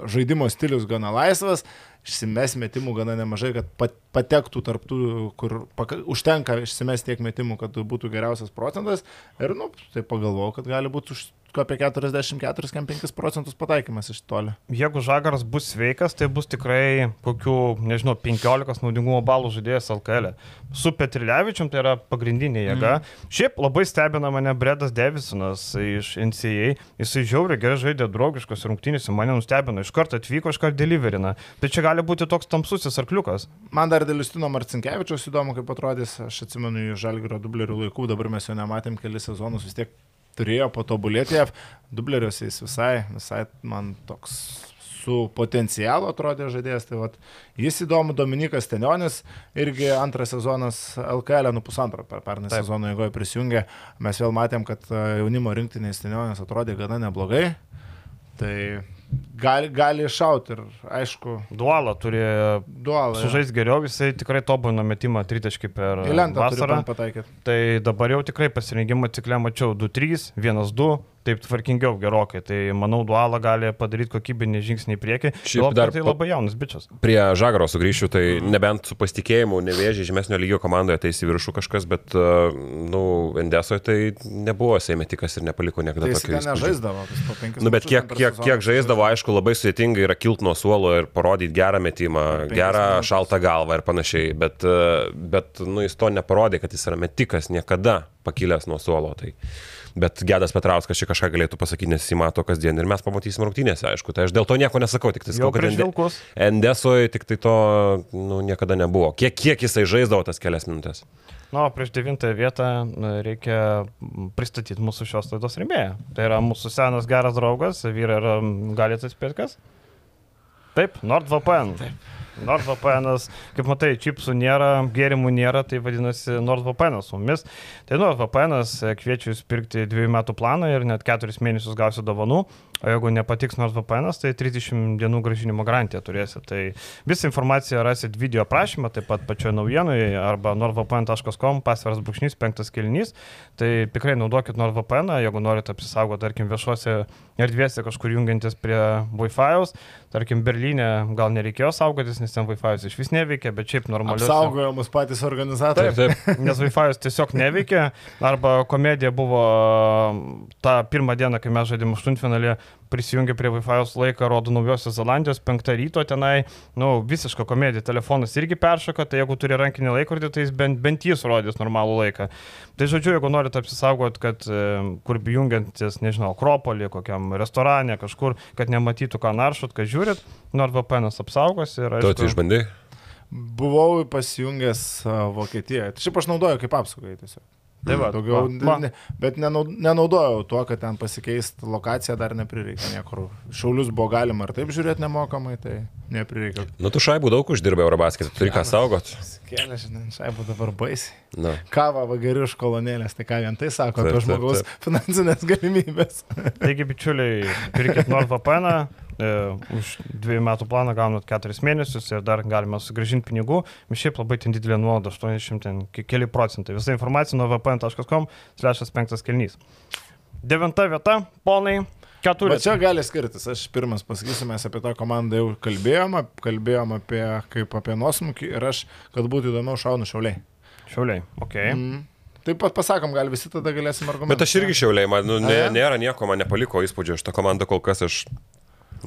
žaidimo stilius gana laisvas, išsimes metimų gana nemažai, kad pat- patektų tarptų, kur paka, užtenka išsimes tiek metimų, kad būtų geriausias procentas. Ir, nu, tai pagalvojau, kad gali būti už apie 44-5 procentus pataikymas iš toli. Jeigu Žagaras bus sveikas, tai bus tikrai kokių, nežinau, 15 naudingumo balų žaidėjas LKL. E. Su Petrilevičium tai yra pagrindinė jėga. Mm. Šiaip labai stebina mane Bredas Davisonas iš NCA. Jisai žiauriai gerai žaidė draugiškos rungtynėse, mane nustebino. Iš karto atvyko, iš karto deliverina. Tai čia gali būti toks tamsusis arkliukas. Man dar dėl Justino Marcinkievičiaus įdomu, kaip atrodys. Aš atsimenu iš Žalgirio dublerių laikų, dabar mes jo nematėm kelias sezonus, vis tiek turėjo patobulėti. Dubleriuose jis visai, visai man toks su potencialu atrodė žaidėjas. Tai vat, jis įdomu, Dominikas Tenionis, irgi antras sezonas LKL, nu pusantrą per pernai sezoną, jeigu prisijungė. Mes vėl matėm, kad e, jaunimo rinktinės Tenionis atrodė gana neblogai. Tai gali, gali iššauti ir aišku, Dualą turi dualą. sužaisti geriau, jisai tikrai tobulino metimą tritaškį per vasarą. Tai dabar jau tikrai pasirengimo cikle mačiau 2-3, 1-2, taip tvarkingiau gerokai. Tai manau, Dualą gali padaryti kokybinį žingsnį į priekį. Šiaip dar tai labai jaunas bičias. Prie Žagaro sugrįšiu, tai nebent su pasitikėjimu, nevėžiai žemesnio lygio komandoje ateis į viršų kažkas, bet, uh, nu, Endesoje tai nebuvo seimetikas ir nepaliko niekada Tai jis tokio įspūdžio. nežaisdavo, vis po penkis. Nu, bet kiek, kiek, kiek žaisdavo, aišku, labai sudėtinga yra kilt nuo suolo ir parodyti gerą metimą, gerą minutes. šaltą galvą ir panašiai, bet, uh, bet nu, jis to neparodė, kad jis yra metikas niekada pakilęs nuo suolo. Tai. Bet Gedas Petrauskas čia kažką galėtų pasakyti, nes jis jį mato kasdien ir mes pamatysim rungtynėse, aišku. Tai aš dėl to nieko nesakau, tik tai sakau, kad Ende-. Endesoje tik tai to nu, niekada nebuvo. Kiek, kiek jisai žaisdavo tas kelias minutės? Na, o prieš devintąją vietą reikia pristatyti mūsų šios laidos rėmėją. Tai yra mūsų senas geras draugas, vyrai yra, galite atspėti kas? Taip, NordVPN. Taip. NordVPN, kaip matai, čipsų nėra, gėrimų nėra, tai vadinasi NordVPN su mumis. Tai NordVPN kviečiu jūs pirkti dviejų metų planą ir net keturis mėnesius gausiu dovanų. O jeigu nepatiks NordVPN, tai 30 dienų gražinimo garantiją turėsite. Tai visą informaciją rasit video aprašymą, taip pat pačioje naujienoje arba nordvpn.com, pasviras brūkšnys, penktas kelnys. Tai tikrai naudokit NordVPN, jeigu norite apsisaugoti, tarkim, viešuose erdvėse kažkur jungiantis prie Wi-Fi. Tarkim, Berlyne gal nereikėjo saugotis, nes ten Wi-Fi iš vis neveikia, bet šiaip normaliai. Saugojo mus patys organizatoriai. Taip, taip. Nes Wi-Fi tiesiog neveikia. Arba komedija buvo tą pirmą dieną, kai mes žaidėme aštuntfinalį, prisijungė prie Wi-Fi laiką, rodo Naujosios Zelandijos, penktą ryto tenai, nu, visiška komedija, telefonas irgi peršoka, tai jeigu turi rankinį laikrodį, tai jis bent, bent jis rodys normalų laiką. Tai žodžiu, jeigu norite apsisaugot, kad e, kur jungiantis, nežinau, Akropolį, kokiam restorane, kažkur, kad nematytų, ką naršot, kad žiūrit, NordVPN apsaugos ir... Tu tai išbandai? Buvau pasijungęs uh, Vokietijoje. Tai šiaip aš naudoju kaip apsaugai tiesiog. Tai va, Daugiau, va, ne, bet nenau- nenaudojau tuo, kad ten pasikeist lokaciją dar neprireikia niekur. Šaulius buvo galima ir taip žiūrėti nemokamai, tai neprireikia. Nu, tu šaibų daug uždirbai Eurobasketą, turi ką saugot. Kėlė, žinai, šaibų dabar baisiai. Nu. Kava vagariu iš kolonėlės, tai ką vien tai sako Taip, apie taip, žmogaus finansinės galimybės. Taigi, bičiuliai, pirkit NordVPN, už dviejų metų planą gaunat keturis mėnesius ir dar galima sugražinti pinigų. Ir šiaip labai ten didelė nuoda, 80 ten ke- keli procentai. Visa informacija nuo vpn.com, slešas penktas kelnys. Devinta vieta, ponai, turite? čia gali skirtis. Aš pirmas pasakysiu, mes apie tą komandą jau kalbėjome, kalbėjome apie, kaip apie nuosmukį ir aš, kad būtų įdomiau, šaunu šiauliai. Šiauliai, ok. Mm. Taip pat pasakom, gal visi tada galėsim argumentuoti. Bet aš irgi šiauliai, man nu, ja? nėra nieko, man nepaliko įspūdžio iš tą komandą kol kas. Aš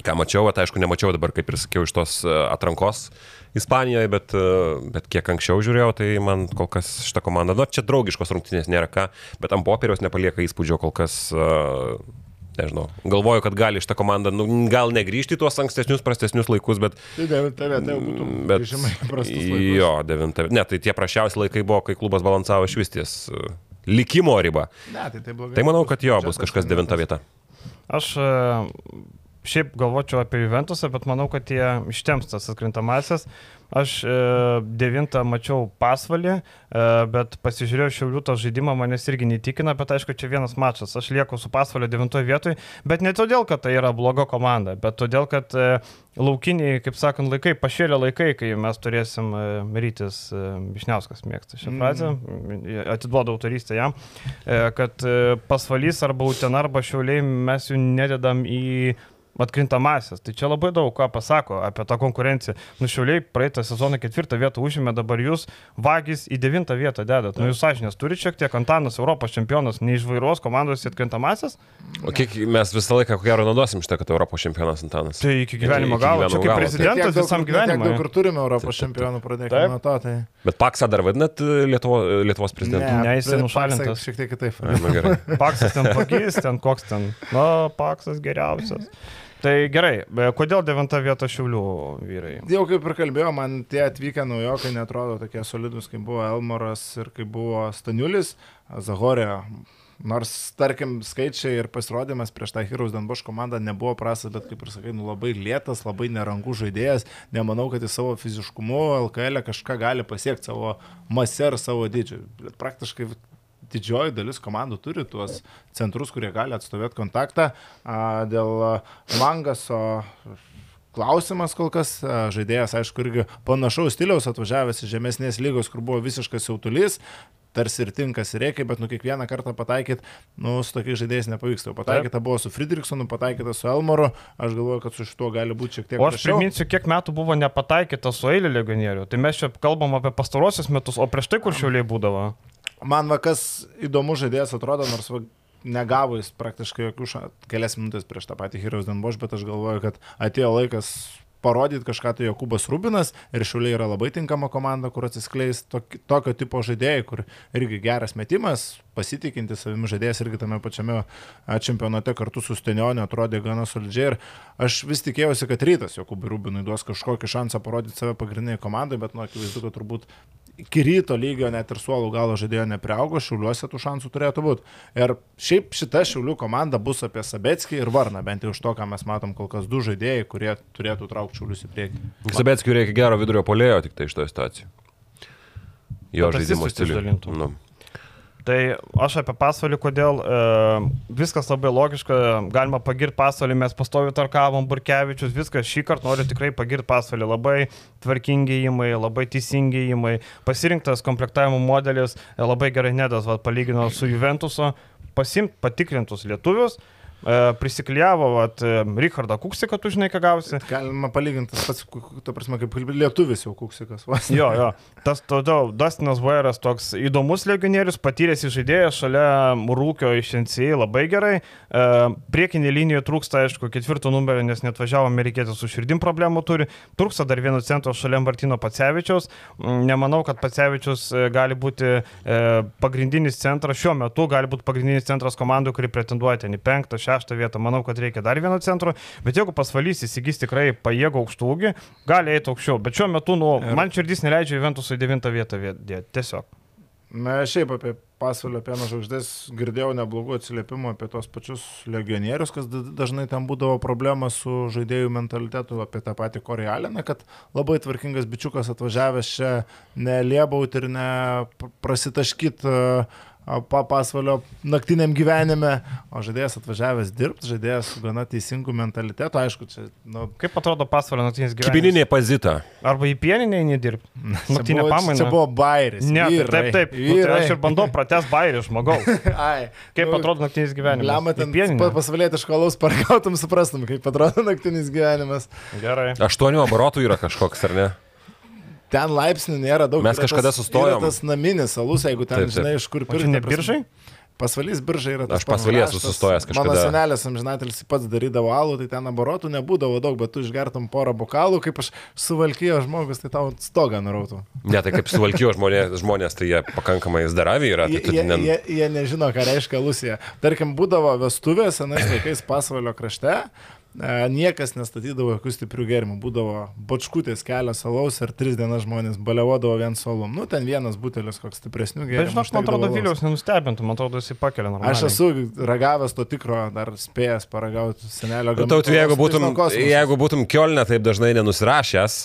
ką mačiau, tai aišku, nemačiau dabar, kaip ir sakiau, iš tos e, atrankos Ispanijoje, bet, e, bet kiek anksčiau žiūrėjau, tai man kol kas šitą komandą, nu, čia draugiškos rungtynės nėra ką, bet ant popieriaus nepalieka įspūdžio kol kas. Uh, Nežinau, galvoju, kad gali šitą komandą, nu, gal negryžti į tuos ankstesnius, prastesnius laikus, bet... Tai devinta vieta jau būtų. bet grįžimai į prastus laikus. jo, devinta. Ne, tai tie prašiausi laikai buvo, kai klubas balansavo iš vis ties e, likimo ribą. Ne, tai, tai, blogai. Tai manau, kad jo, bus kažkas devinta vieta. Aš šiaip galvočiau apie Juventusą, bet manau, kad jie ištems tas atkrintamasis. Aš e, devintą mačiau pasvalį, e, bet pasižiūrėjau šiaulių tą žaidimą, manęs irgi neįtikina, bet aišku, čia vienas mačas. Aš lieku su pasvalio devintoje vietoje, bet ne todėl, kad tai yra bloga komanda, bet todėl, kad e, laukiniai, kaip sakant, laikai, pašėlė laikai, kai mes turėsim e, rytis e, Višniauskas mėgsta šią frazę, mm. atiduoda autorystę jam, e, kad pasvalys arba Uten arba šiauliai mes jų nededam į atkrintamasis. Tai čia labai daug ką pasako apie tą konkurenciją. Nušiauliai praeitą sezoną ketvirtą vietą užėmė, dabar jūs vagis į devintą vietą dedat. Nu jūs sąžinės turi šiek tiek, Antanas Europos čempionas, neišvairuos komandos į atkrintamasis. O kiek mes visą laiką, ko gero, naudosim šitą, kad Europos čempionas Antanas. Tai iki gyvenimo galo, čia kaip prezidentas visam gyvenimui. Daug kur turime Europos čempionų, pradėkime nuo to. Tai... Bet Paksą dar vadinat e, Lietuvo, Lietuvos prezidentu? Ne, jis bet nušalintas. Šiek tiek kitaip. Ai, Nu, gerai. Paksas ten pagys, ten koks ten. Na, Paksas geriausias. Tai gerai, be- kodėl devinta vieta šiulių vyrai? Jau kaip ir kalbėjau, man tie atvykę naujokai netrodo tokie solidus, kaip buvo Elmoras ir kaip buvo Staniulis, Zahorė. Nors, tarkim, skaičiai ir pasirodymas prieš tą Heroes Danboš komandą nebuvo prastas, bet kaip ir sakai, nu, labai lėtas, labai nerangų žaidėjas. Nemanau, kad jis savo fiziškumu LKL kažką gali pasiekti savo masę ir savo dydžiu. Praktiškai didžioji dalis komandų turi tuos centrus, kurie gali atstovėti kontaktą. Dėl Mangaso klausimas kol kas, žaidėjas, aišku, irgi panašaus stiliaus atvažiavęs iš žemesnės lygos, kur buvo visiškas jautulys. Tarsi ir tinkas ir reikia, bet nu kiekvieną kartą pataikyt, nu su tokiais žaidėjais nepavyksta. Pataikyta buvo su Friedrichsonu, pataikyta su Elmoru, aš galvoju, kad su šituo gali būti šiek tiek O aš prasčiau. priminsiu, kiek metų buvo nepataikyta su eilė legionierių. Tai mes čia kalbam apie pastarosius metus, o prieš tai kur šiauliai būdavo. Man va kas įdomu žaidėjas atrodo, nors va, negavo jis praktiškai jokių ša... kelias minutės prieš tą patį Heroes Danboš, bet aš galvoju, kad atėjo laikas parodyti kažką tai Jokubas Rubinas ir Šiuliai yra labai tinkama komanda, kur atsiskleis tok, tokio tipo žaidėjai, kur irgi geras metimas, pasitikinti savimi žaidėjas irgi tame pačiame čempionate kartu su Stenioniu atrodė gana solidžiai ir aš vis tikėjausi, kad rytas Jokubui Rubinui duos kažkokį šansą parodyti save pagrindiniai komandai, bet nu akivaizdu, kad turbūt iki ryto lygio net ir suolų galo žaidėjo nepriaugo, šiuliuose tų šansų turėtų būti. Ir šiaip šita šiulių komanda bus apie Sabetskį ir Varną, bent jau iš to, ką mes matom kol kas du žaidėjai, kurie turėtų traukti šiulius į priekį. Sabetskiui reikia gero vidurio polėjo tik tai iš to situacijų. Jo Kad žaidimo stilių. Nu. Tai aš apie pasvalį, kodėl e, viskas labai logiška, galima pagirti pasvalį, mes pastovi tarkavom, Burkevičius, viskas šį kartą noriu tikrai pagirti pasvalį, labai tvarkingi įimai, labai teisingi įimai, pasirinktas komplektavimo modelis, e, labai gerai nedas, va, palygino su Juventuso, pasimt patikrintus lietuvius, e, prisiklijavo vat, e, Richardą Kuksiką, tu žinai, ką gausi. Galima palyginti tas pats, ta prasme, kaip lietuvis jau kuksikas. ne. Jo, jo. Tas todėl Dustinas Vairas toks įdomus legionierius, patyręs žaidėjas šalia Rūkio iš NCA labai gerai. Priekinė linija trūksta, aišku, ketvirto numerio, nes net važiavo amerikietis su širdim problemų turi. Trūksta dar vieno centro šalia Martino Pacevičiaus. Nemanau, kad Pacevičius gali būti pagrindinis centras šiuo metu, gali būti pagrindinis centras komandų, kuri pretenduoja ten į penktą, šeštą vietą. Manau, kad reikia dar vieno centro. Bet jeigu pasvalys įsigys tikrai pajėgų aukštų ūgį, gali eiti aukščiau. Bet šiuo metu, nu, man širdis neleidžia Juventusui devintą vietą dėti. Tiesiog. Na, šiaip apie pasvalio pieno žvaigždės girdėjau neblogų atsiliepimų apie tos pačius legionierius, kas da- dažnai ten būdavo problema su žaidėjų mentalitetu, apie tą patį Korealiną, kad labai tvarkingas bičiukas atvažiavęs čia neliebaut ir ne pr- prasitaškyt a, a, pa pasvalio naktiniam gyvenime, o žaidėjas atvažiavęs dirbti, žaidėjas su gana teisingu mentalitetu, aišku, čia, nu, Kaip atrodo pasvalio naktinis gyvenimas? Kibininė pazita. Arba į pieninę Naktinę buvo, pamainą. čia buvo bairis. Ne, tai taip, taip. Nu, tai aš ir bandau pratęs bairį žmogaus. Ai, Kaip nu, atrodo naktinis gyvenimas? Lemą ten pieninę? pa- pasvalietiško alaus paragautum, suprastum, kaip atrodo naktinis gyvenimas. Gerai. Aštuonių oborotų yra kažkoks, ar ne? Ten laipsnių nėra daug. Mes kažkada tas- sustojom. yra Tas naminis alus, jeigu ten, Taip, taip. žinai, iš kur pirkti. ne biržai? Pasvalys biržai yra tas Aš pasvaly esu pats sustojęs raštas. Mano kažkada. senelis amžinatelis pats darydavo alų, tai ten aborotų nebūdavo daug, bet tu išgertum porą bokalų, kaip aš suvalkyjo žmogus, tai tau stogą nurautų. Ne, tai kaip suvalkijo žmonės, žmonės, tai jie pakankamai zdaravi yra. Tai tu jie, ne... jie, jie nežino, ką reiškia Lusija. Tarkim, būdavo vestuvės senais laikais pasvalio krašte. E, Niekas nestatydavo jokių stiprių gėrimų, būdavo bočkutės kelios alaus ir tris dienas žmonės balevodavo vien solom. Nu, ten vienas butelis koks stipresnių Bet gėrimų. žinok, man atrodo. Viliaus nenustebintų, man atrodo, jis įpakelia normaliai. Aš esu ragavęs to tikro, dar spėjęs paragauti senelio Nu, Tautu, jeigu gamtos būtum, jeigu būtum Kielne taip dažnai nenusirašęs,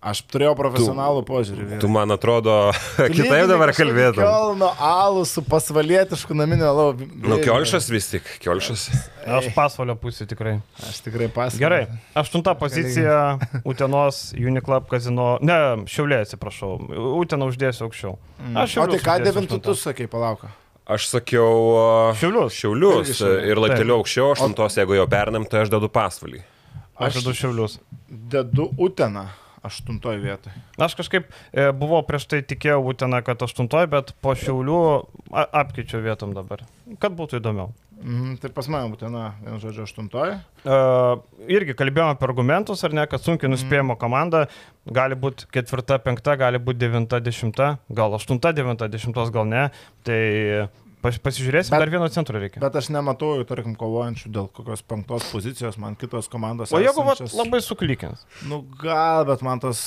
Aš turėjau profesionalų požiūrį. vyrai. tu man atrodo Tu kitaip dabar kalbėtum. Kiolno alų su pasvalietišku naminiu alavu. Nu, Kielšas vis tik, Kielšas. Aš pasvalio pusė tikrai. Aš tikrai pasakau. Gerai. Aštunta pozicija - Utenos Uniclub kazino. Ne, Šiaulė, atsiprašau. Uteną uždėsiu aukščiau. Aš O tai ką tu sakai, palauk. Aš sakiau. uh, Šiaulius. Šiaulius. Ir laipteliu aukščiau, aštuntos, jeigu jau pernam, tai aš dedu pasvalį. Aš dedu Šiaulius. Dedu Uteną aštuntoje vietoje. Aš kažkaip e, buvau prieš tai tikėjau Uteną, kad aštuntoji, bet po Šiaulių apkeičiau vietom dabar. Kad būtų įdomiau. Mhm, tai pas mane Utena, vienu žodžiu, aštuntoje. Uh, irgi kalbėjome apie argumentus, ar ne, kad sunkiai nuspėjama komanda gali būti ketvirta, penkta, gali būti devinta, dešimta, gal aštunta, devinta, dešimtos, gal ne. Tai pas, pasižiūrėsim, Bet- dar vieno centro reikia. Bet aš nematau tarkim, kovojančių dėl kokios penktos pozicijos, man kitos komandos. O jeigu esančios- labai suklikins. Nu gal, bet man tas,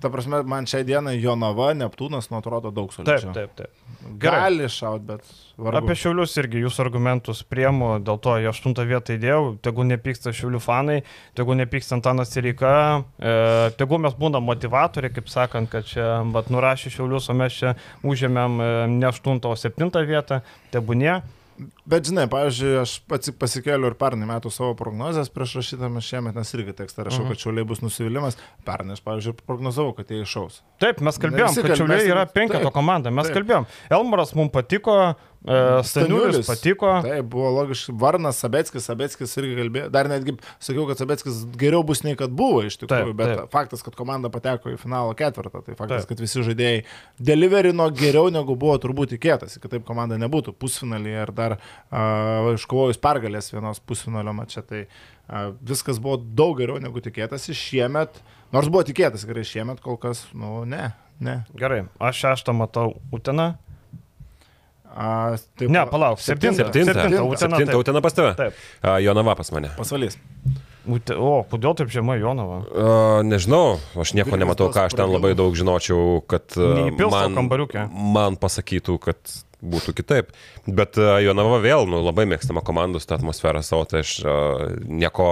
ta prasme, man šią dieną Jonava, Neptūnas, nu atrodo daug Taip, solidžiau. taip, taip. Gerai. Gali šaut, bet vargu. Apie Šiaulius irgi jūsų argumentus priemu, dėl to į aštuntą vietą įdėjau, tegu nepyksta Šiaulių fanai, tegu nepyksta Antanas Sirika, e, tegu mes būnam motivatoriai, kaip sakant, kad čia vat, nurašė Šiaulius, o mes čia užėmėm e, ne aštuntą, o septintą vietą, tebūnie. Bet žinai, pavyzdžiui, aš pats pasikėliau ir pernai metų savo prognozes prieš rašydamas šiemet, nes irgi tekstą rašau, Mhm. kad šiauliai bus nusivylimas. Pernai aš, pavyzdžiui, prognozavau, kad jie iššaus. Taip, mes kalbėjom, kad Šiauliai yra penketo komanda, mes taip. kalbėjom. Elmaras mums patiko, Staniulis patiko. Tai buvo logiškai. Varnas, Sabeckis, Sabeckis irgi kalbėjo. Dar netgi sakiau, kad Sabeckis geriau bus nei kad buvo iš tikrųjų, Taip, bet taip. faktas, kad komanda pateko į finalo ketvirtą, tai faktas, Taip. kad visi žaidėjai deliverino geriau negu buvo turbūt tikėtasi, kad taip komanda nebūtų pusfinalyje ar dar uh, iškovojus pergalės vienos pusfinalio mače. Tai uh, viskas buvo daug geriau negu tikėtasi šiemet, nors buvo tikėtasi gerai šiemet, kol kas, nu ne. Ne. Gerai, aš šeštą matau Uteną. A, taip, Ne, palauk, septintą. Septinta. Septinta, Utena, pas tave. Taip. A, Jonava pas mane. Pasvalys. O, kodėl taip žemai Jonava? Uh, nežinau, aš nieko Vilnius nematau, ką aš ten labai daug žinočiau, kad man, man pasakytų, kad būtų kitaip. Bet uh, Jonava vėl, nu, labai mėgstama komandus, tą atmosferą savo, tai aš uh, nieko,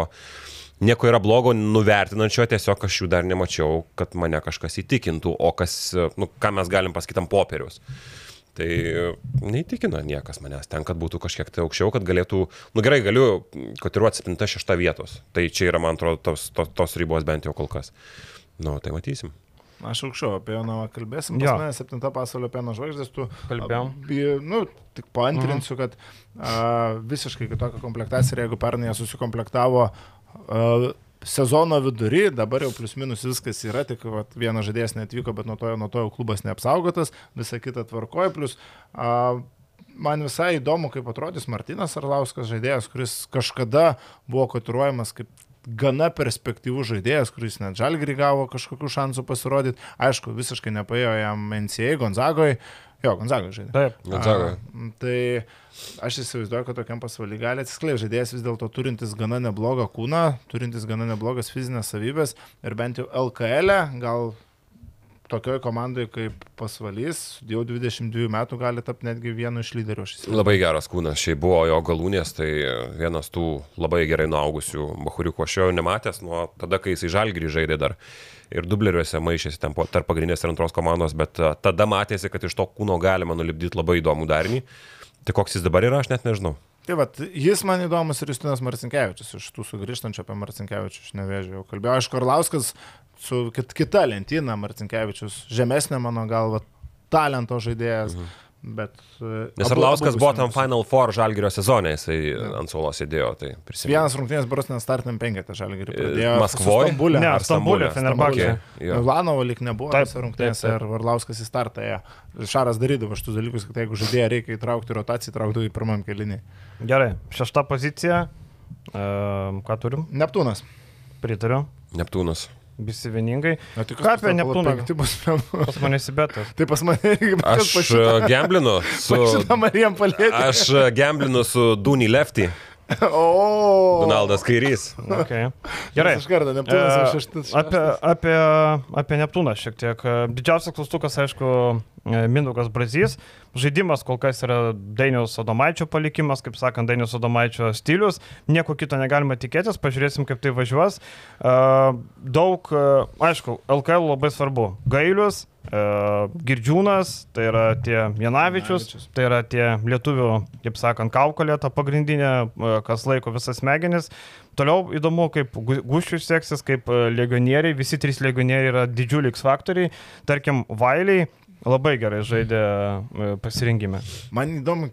nieko yra blogo nuvertinančio, tiesiog aš jų dar nemačiau, kad mane kažkas įtikintų, o kas, nu, ką mes galim pasakyti ant popieriaus. Tai neįtikina niekas manęs ten, kad būtų kažkiek tai aukščiau, kad galėtų, nu gerai, galiu kotiruoti 7-6 vietos. Tai čia yra, man atrodo, tos, tos, tos ribos bent jau kol kas. Nu, tai matysim. Aš aukščiau apie Jonavą kalbėsim. Pas mane septinta pasaulio pieno žvaigždės, tu... Kalbėjom. Nu, tik paantrinsiu, kad a, visiškai kitokia komplektacija ir jeigu pernai jie susikomplektavo a, sezono vidury, dabar jau plius minus viskas yra, tik vat, vienas žaidėjas netvyko, bet nuo to, nuo to jau klubas neapsaugotas, visa kita tvarkoja, plus a, man visai įdomu, kaip atrodys Martinas Arlauskas žaidėjas, kuris kažkada buvo kotiruojamas kaip gana perspektyvus žaidėjas, kuris net žalgrį gavo kažkokių šansų pasirodyti. Aišku, visiškai nepaėjo jam NCA Gonzagoje. Jo, Gonzagoje žaidė. Taip. Gonzagoje. Tai aš įsivaizduoju, kad tokiam pasaulyje gali atsiskleisti žaidėjas vis dėlto turintis gana neblogą kūną, turintis gana neblogas fizinės savybės ir bent jau LKL, e, gal tokioj komandai kaip pasvalys, jau 22 metų gali tapti netgi vienu iš lyderių. Labai geras kūnas, šiaip buvo jo galūnės, tai vienas tų labai gerai nuaugusių bahuriukų aš jau nematęs nuo tada, kai jisai žalgrį žaidė dar. Ir dubleriuose maišėsi ten tarp pagrindinės ir antros komandos, bet tada matėsi, kad iš to kūno galima nulipdyti labai įdomų darinį. Tai koks jis dabar yra, aš net nežinau. Tai vat, jis man įdomus ir Justinas Marcinkievičius, iš tų sugrįžtančių apie Marcinkievičius, aš nevėžiau, jau kalbėjau. Aišku, Arlauskas su kit, kita lentyna, Marcinkievičius, žemesnė mano galva, talento žaidėjas. Mhm. Bet, e, Nes Arlauskas buvo tam. Final Four žalgerio sezone, jisai ant suolo sėdėjo, tai prisimenu. Vienas rungtynės brosnės startiniam penketą žalį pradėjo. Maskvoj? Stambulė. Ne, ar Stambulė. Jo. Milanovo lik nebuvo Taip, tose rungtynėse taip, taip. ir Varlauskas į startą ėjo. Šaras darydavo šitus dalykus, kad jeigu žaidėją reikia įtraukti rotaciją, įtraukdavo į pirmam kelinį. Gerai, šešta pozicija. Um, ką turim? Neptūnas. Pritariu. Neptūnas. Visi vieningai. Na, tai Ką apie Neptūną? Tai bus. Pas mane įsibetas. Tai pas mane irgi Aš uh, gamblinu su... Šitą Marijam palėtį. Aš gamblinu su Dūny Lefty, O. Donaldas Kairys. Okay. Gerai. Aš kartą Neptūnas E, jau šeštas. Apie, apie, apie Neptūną šiek tiek. E, Didžiausias klaustukas, aišku, e, Mindaugas Brazys. Žaidimas kol kas yra Dainiaus Adomaičio palikimas, kaip sakant, Dainiaus Adomaičio stilius. Nieko kito negalima tikėtis, pažiūrėsim, kaip tai važiuos. E, Daug, e, aišku, LKL labai svarbu. Gailius, e, Girdžiūnas, tai yra tie Janavičius, tai yra tie lietuvių, kaip sakant, kaukolė, ta pagrindinė, kas laiko visas smegenis. Toliau įdomu, kaip gu- guščius seksis, kaip legionieriai, visi trys legionieriai yra didžiuliai X faktoriai. Tarkim, Vailiai labai gerai žaidė e, pasirinkime. Man įdomu,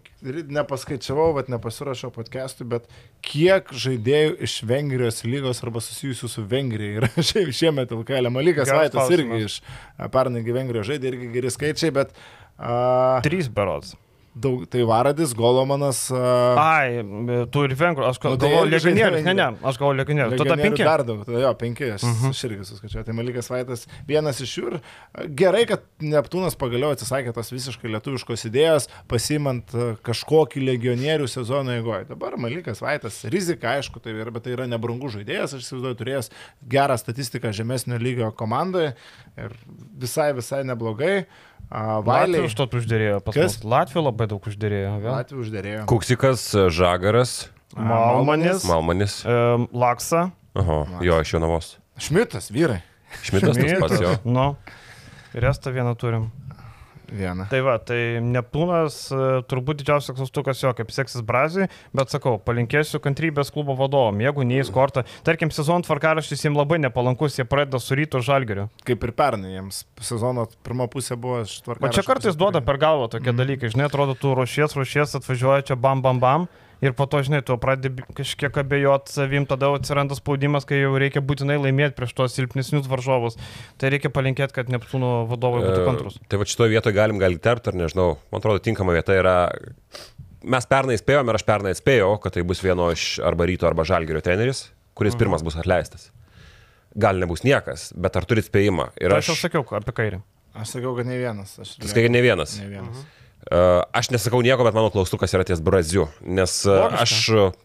nepaskaičiavau, bet nepasirašiau podcast'ui, bet kiek žaidėjų iš Vengrijos lygos arba susijusių su Vengrija yra šiaip šiemet LKL. Malikas Vaitas irgi iš a, pernai Vengrijos žaidė, irgi geri skaičiai, bet a, Trys berods. Daug, tai Varadis, Golomanas. A, Ai, tu ir vengrų, aš Nu, tai galvoju legionierius, ne, ne, aš galvoju legionierius. Tada penki. Dar daug, tada jo, penki, aš, uh -huh. aš irgi suskaičiau. Tai Malikas Vaitas vienas iš jų ir gerai, kad Neptūnas pagaliau atsisakė tos visiškai lietuviškos idėjos, pasimant kažkokį legionierių sezono eigoje. Dabar Malikas Vaitas, rizika, aišku, tai yra, bet tai yra nebrangus žaidėjas, aš įsivaizduoju, turėjęs gerą statistiką žemesnio lygio komandoje ir visai, visai neblogai. Latvijų Vailiai, už to uždėrėjo pas mus. Latvijų labai daug uždėrėjo. vėl. Latvijų uždėrėjo. Kuksikas, Žagaras, Malmanis. Malmanis. E, Laksa. Oho, jo, iš Jonavos. Šmitas, vyrai. Šmitas tas pats jo. Nu. Restą vieną turim. Vieną. Tai va, tai Neptūnas e, turbūt didžiausias klaustukas jo, kaip seksis Brazijai, bet sakau, palinkėsiu kantrybės klubo vadovom, jeigu neįs kortą. Tarkim, sezono tvarkaraštis jiems labai nepalankus, jie pradeda su ryto žalgeriu. Kaip ir pernai, jiems sezono pirma pusė buvo O ištvarka. čia kartais duoda per galvą tokie dalykai, žinai, atrodo, tu ruošies, ruošies, atvažiuoja čia bam bam bam. Ir po to, žinai, tu pradedi kažkiek abejoti savim, tada atsiranda spaudimas, kai jau reikia būtinai laimėti prieš tos silpnesnius varžovus. Tai reikia palinkėti, kad Neptūno vadovai būtų kantrus. E, Tai va šitoje vietoje galim gal įterpti, ar nežinau, man atrodo, tinkama vieta yra. Mes pernai spėjome ir aš pernai spėjau, kad tai bus vieno iš arba ryto, arba žalgerio treneris, kuris Mhm. pirmas bus atleistas. Gal nebus niekas, bet ar turit spėjimą? Ir aš, aš jau sakiau apie kairį. Aš sakiau, kad ne vienas. Aš Sakai, kad ne vienas. Ne vienas. Uh, aš nesakau nieko, bet mano klaustukas yra ties Braziu. Nes aš,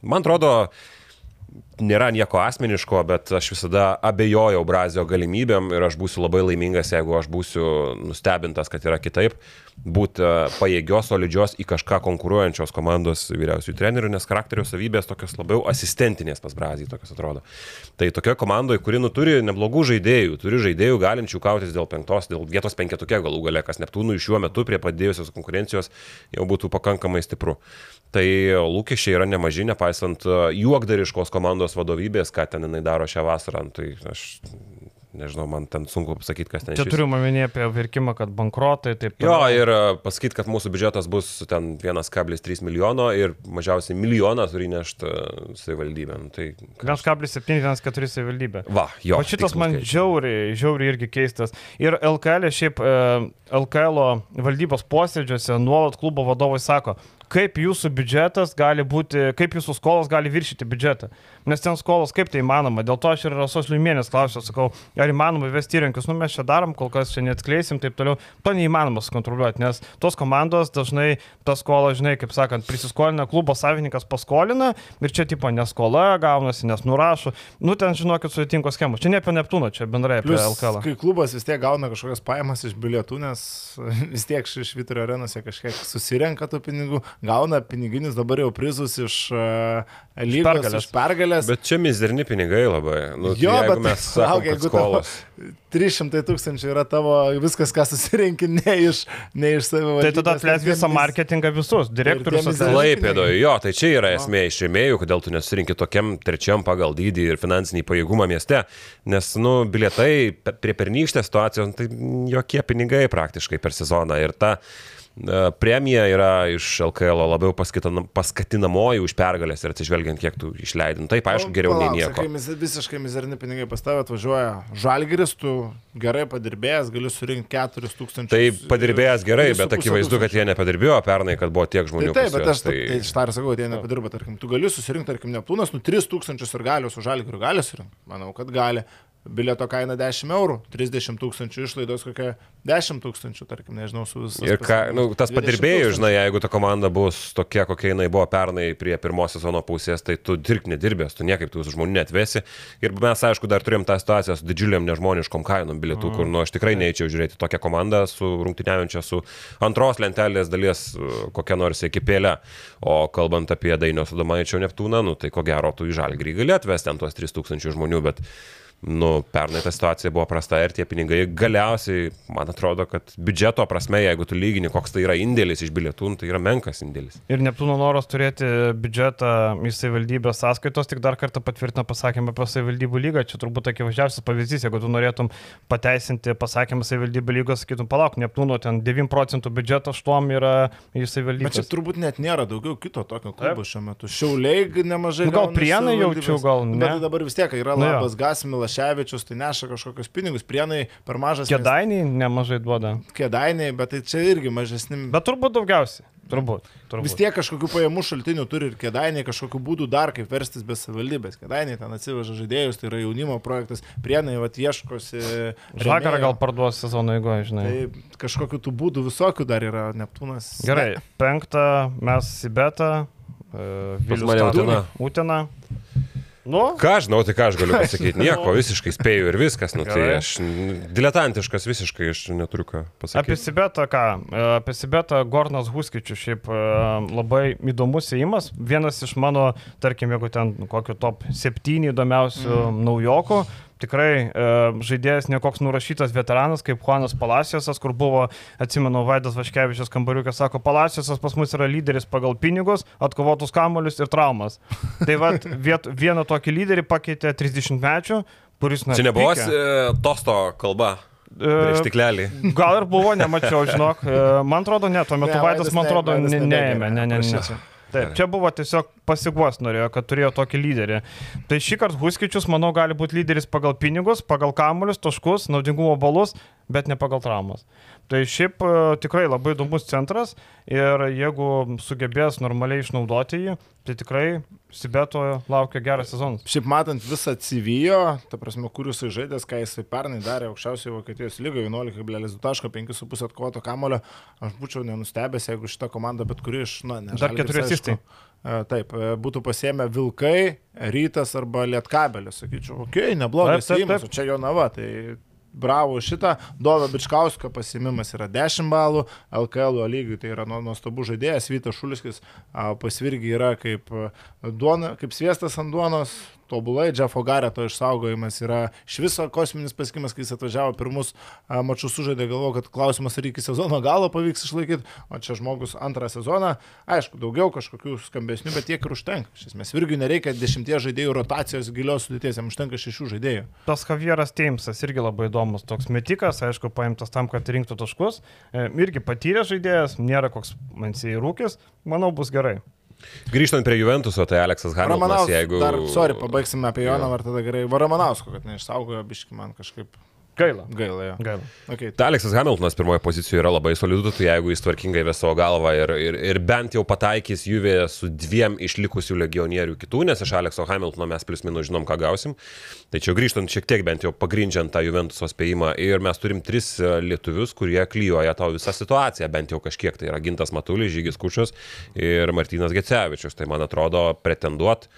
man atrodo, nėra nieko asmeniško, bet aš visada abejojau Brazio galimybėm ir aš būsiu labai laimingas, jeigu aš būsiu nustebintas, kad yra kitaip būti e, pajėgios, solidžios į kažką konkuruojančios komandos vyriausiųjų trenerių, nes charakterio savybės tokios labiau asistentinės pas Brazijai tokios atrodo. Tai tokia komandoje, kuri nu, turi neblogų žaidėjų, turi žaidėjų galinčių kautis dėl penktos, dėl vietos penketukė galų gale, kas Neptūnui šiuo metu prie padėjusios konkurencijos jau būtų pakankamai stipru. Tai lūkesčiai yra nemaži, nepaisant e, juokdariškos komandos vadovybės, ką ten jinai daro šią vasarą. Tai aš nežinau, man ten sunku pasakyti, kas ten Čia turiu omenyje apie virkimą, kad bankrotai, taip. Jo, ir e, pasakyti, kad mūsų biudžetas bus ten 1,3 milijono ir mažiausiai milijoną turi nešti savivaldybė. Nu, tai 1,7, 1,4 savivaldybė. Va, jo. O šitas man skaičiai. žiauriai, žiauriai irgi keistas. Ir LKL, šiaip e, LKL valdybos posėdžiuose nuolat klubo vadovai sako, kaip jūsų biudžetas gali būti, kaip jūsų skolos gali viršyti biudžetą. Nes ten skolos kaip tai įmanoma. Dėl to aš ir Rasos Liumienės klausiau, sakau, ar įmanoma įvesti įrankius, nu mes čia darom, kol kas čia neatskleisim, taip toliau. To neįmanoma sukontroliuoti, nes tos komandos dažnai tą skolą, žinai, kaip sakant, prisiskolina, klubo savininkas paskolina ir čia tipo neskola gaunasi, nes nurašo. Nu ten žinokit, sudėtingos schemos. Čia ne apie Neptūną, čia bendrai apie Plius, LKL. Kai klubas vis tiek gauna kažkokias pajamas iš bilietų, nes vis tiek iš Švitrio arenose kažkiek susirenka tų pinigų, gauna piniginius dabar jau prizus iš uh, lygos, pergalės. pergalės. Bet čia mizerni pinigai labai. Nu, jo, bet mes sakom, jeigu skolos. 300 tūkstančių yra tavo viskas, ką susirinki, ne iš, ne iš savo. Tai tada atleis visą marketingą visus, direktorius Laipėdoje, jo, tai čia yra esmė iš rėmėjų, kodėl tu nesurinkti tokiam trečiam pagal dydį ir finansinį pajėgumą mieste, nes, nu, bilietai prie pernykštės situacijos, tai jokie pinigai praktiškai per sezoną ir ta E, premija yra iš LKL labiau paskatinamoji už pergalės ir atsižvelgiant, kiek tu išleidai. Nu, taip, aišku, geriau nei nieko. Kai mis, visiškai mizerni pinigai pas tave atvažiuoja žalgeris, tu gerai padirbėjęs, gali surinkti 4000. Tai padirbėjęs gerai, bet akivaizdu, kad jie nepadirbėjo pernai, kad buvo tiek žmonių. Tai taip, bet aš tai, tai štar sakau, jie nepadirba, tarkim, tu gali susirinkti, tarkim, neptūnas, nu 3000 ir galios už žalgerių gali surinkti. Manau, kad gali bilieto kaina 10 eurų, 30 tūkstančių išlaidos kokia 10 tūkstančių, tarkim, nežinau, su visais. Ir ką, nu, tas padirbėjų, žinai, jeigu ta komanda bus tokia, kokia jinai buvo pernai prie pirmos sezono pusės, tai tu dirbk nedirbęs, tu niekaip tų žmonių netvesi. Ir mes, aišku, dar turėjom tą situaciją su didžiuliam nežmoniškom kainom bilietų, mm. kur, nu, aš tikrai neįčiau žiūrėti tokią komandą su rungtyniaujančia su antros lentelės dalies kokia nors ekipėlė. O kalbant apie Dainio Sudomaičio Neptūną, nu, tai ko gero tu į žalgrį gali atvesti ant tuos 3000 žmonių, bet nu, pernai ta situacija buvo prasta ir tie pinigai galiausiai, man atrodo, kad biudžeto prasme, jeigu tu lygini, koks tai yra indėlis iš bilietų, nu, tai yra menkas indėlis. Ir Neptūno noras turėti biudžetą į savivaldybės sąskaitos tik dar kartą patvirtina pasakymą apie savivaldybų lygą. Čia turbūt akivaizdžiausias pavyzdys, jeigu tu norėtum pateisinti pasakymą savivaldybų lygos, sakytum, palauk, Neptūno ten 9 procentų biudžeto štuom yra į savivaldybę. Bet čia turbūt net nėra daugiau kito tokio klubo šiuo metu. Šiauliai nemažai. Nu, gal prienai jaučiu, gal ne. Bet dabar vis tiek yra nu, labas Gasmilas Ševičius, tai neša kažkokius pinigus, prienai per mažas. Kedainiai nes... nemažai duoda. Kedainiai, bet tai čia irgi mažesni. Bet turbūt daugiausiai. Turbūt, turbūt. Vis tiek kažkokių pajamų šaltinių turi ir kėdainiai, kažkokių būdų dar kaip verstis be savivaldybės. Kėdainiai ten atsiveža žaidėjus, tai yra jaunimo projektas, prienai va ieškosi. Žagarą gal parduos sezono eigoje, žinai. Tai kažkokių tų būdų visokių dar yra Neptūnas. Gerai, penktą mes į betą. Uh, Vilnius Utina. Nu? Ką žinau, tai ką aš galiu pasakyti? Nieko, visiškai spėjau ir viskas. Nu, tai aš diletantiškas visiškai, aš neturiu ką pasakyti. Apie Sibetą ką? E, apie Sibetą Gornas Huskičius šiaip e, labai įdomus įimas. Vienas iš mano, tarkim, jeigu ten kokiu top 7 įdomiausių mm. naujokų tikrai e, žaidėjas nekoks nurašytas veteranas kaip Juanas Palaciosas, kur buvo, atsimenu, Vaidas Vaškevičius kambariukas, sako, Palaciosas pas mus yra lyderis pagal pinigus, atkovotus kamuolius ir traumas. Tai vad, vieną tokį lyderį pakeitė 30 mečių, kuris... Na, Čia nebuvo e, tosto kalba. Prieš e, tiklelį. Gal ir buvo, nemačiau, žinok. E, man atrodo, ne, tuo metu ne, Vaidas, man atrodo, neėmė. Ne, ne, ne, ne. Taip, čia buvo tiesiog pasiguos norėjo, kad turėjo tokį lyderį. Tai šį kartą Huskičius, manau, gali būti lyderis pagal pinigus, pagal kamuolius, taškus, naudingumo balus, bet ne pagal traumas. Tai šiaip e, tikrai labai įdomus centras ir jeigu sugebės normaliai išnaudoti jį, tai tikrai Sibeto laukia geras sezonas. Šiaip matant visą civijo, ta prasme, kur jisai žaidęs, ką jisai pernai darė aukščiausioje Vokietijos lygoje 11,2.5,5 atkovoto kamulio, aš būčiau nenustebęs, jeigu šitą komandą bet kuri iš, na, ne. Dar keturi asistai. taip, e, būtų pasėmę Vilkai, Rytas arba Lietkabelis, sakyčiau, okei, okay, neblogas o čia jo nava, tai bravo šitą, Dovo Bičkausko pasimimas yra 10 balų, LKL lygiui tai yra nu- nuostabus žaidėjas, Vytas Šuliskis pasvirgi yra kaip, duona, kaip sviestas ant duonos, tobulai, Jeffo Gareto išsaugojimas yra iš viso kosminis pasiekimas, kai jis atvažiavo pirmus a, mačus sužaidė, galvoju, kad klausimas ar iki sezono galo pavyks išlaikyti, o čia žmogus antrą sezoną, aišku, daugiau kažkokių skambesnių, bet tiek ir užtenka. Iš esmės, irgi nereikia dešimties žaidėjų rotacijos gilios sudėties, jam užtenka šešių žaidėjų. Tas Javieras Teimsas irgi labai įdomus, toks metikas, aišku, paimtas tam, kad rinktų taškus. E, Irgi patyręs žaidėjas, nėra koks man siai rūkis, manau bus gerai. Grįžtant prie Juventuso, tai Aleksas Hamiltonas, jeigu... dar, sorry, pabaigsime apie Joną, Jo. ar tada gerai. Varamanausko, kad neišsaugojo, biški man kažkaip Gaila. gaila. Jo. Gaila. Okay. Tai Aleksas Hamiltonas pirmoje pozicijoje yra labai solidus, tai jeigu jis tvarkingai ves savo galvą ir, ir, ir bent jau pataikys Juvė su dviem išlikusių legionierių kitų, nes iš Alekso Hamiltono mes plius minus žinom, ką gausim. Čia grįžtant šiek tiek bent jau pagrindžiant tą Juventuso spėjimą ir mes turim tris e, lietuvius, kurie klyjoja tau visą situaciją, bent jau kažkiek. Tai yra Gintas Matulis, Žygis Kučius ir Martinas Gecevičius. Tai man atrodo pretenduot.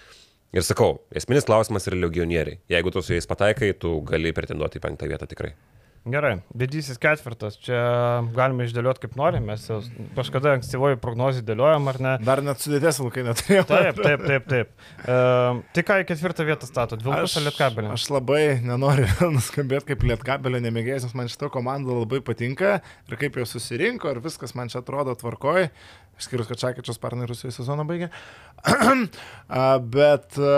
Ir sakau, esminis klausimas yra legionieriai. Jeigu tu su jais pataikai, tu gali pretenduoti į penktą vietą tikrai. Gerai, didysis ketvirtas, čia galime išdėlioti kaip norime, mes kažkada ankstyvoji prognozija dėliojom ar ne. Dar net sudėties vilkai neturėjau. Taip, taip, taip, taip. E, tai ką į ketvirtą vietą statot? Vilkus ar Lietkabelį? aš labai nenoriu nuskambėti kaip lietkabelio nemėgėjas, nes man šita komanda labai patinka ir kaip jau susirinko ir viskas man čia atrodo tvarkoj. Išskyrus, kad Čakičius pernai Rusijoje sezoną baigė. Bet a,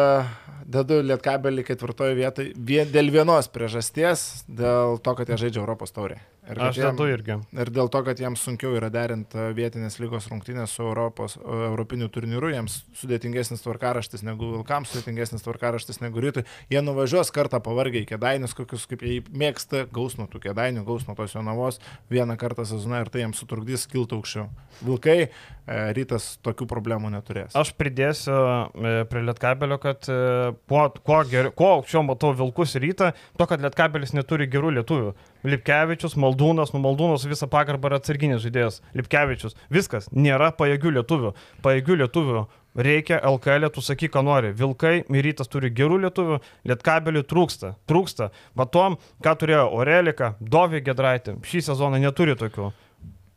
dedu lietkabelį ketvirtoje vietoje dėl vienos priežasties, dėl to, kad jie žaidžia Europos taurė. Ir Aš jiem- irgi. Ir dėl to, kad jiems sunkiau yra derinti vietinės lygos rungtynės su Europos, e, Europiniu turnyru, jiems sudėtingesnis tvarkaraštis negu Vilkams, sudėtingesnis tvarkaraštis negu Rytui. Jie nuvažiuos kartą pavargiai kėdainius, kokius kaip jie mėgsta, gaus nuo tų kėdainių, gaus nuo tos jonavos vieną kartą sezoną ir tai jiems sutrukdys kilti aukščiau. Vilkai, e, Rytas tokių problemų neturės. Aš pridėsiu e, prie Lietkabelio, kad e, kuo, kuo, ger, kuo aukščiau matau Vilkus rytą, to, kad Lietkabelis neturi gerų lietuvių. Lipkevičius, Maldūnas, nu Maldūnas visą pagarbą yra atsarginis žaidėjas. Lipkevičius, viskas, nėra pajėgių lietuvių. Pajėgių lietuvių reikia LKL, tu sakyk, ką nori. Vilkai, Myrytas turi gerų lietuvių, Lietkabeliui trūksta. Trūksta. Matom, ką turėjo Orelika, Dovė Gedraitė. Šį sezoną neturi tokių.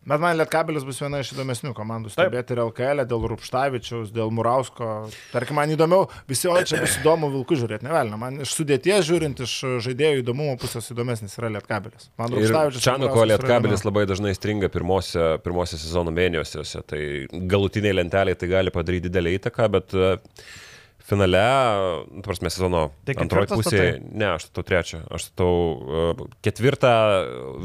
Bet man Lietkabelis bus viena iš įdomesnių komandų stebėti ir LKL, dėl Rupštavičiaus, dėl Murausko. Tarkim, man įdomiau, visi, o čia bus įdomu Vilkų žiūrėti, nevelna. Man iš sudėties žiūrint, iš žaidėjų įdomumo pusės įdomesnis yra Lietkabelis. Man Ir Rupštavičius. Čianuko lietkabelis labai dažnai stringa pirmose, pirmose sezono mėnesiuose, tai galutiniai lenteliai tai gali padaryti didelį įtaką, bet e, finale, nu, prasme, sezono Tai antroji pusė, statai? ne, aš statau trečią, aš statau e, ketvirtą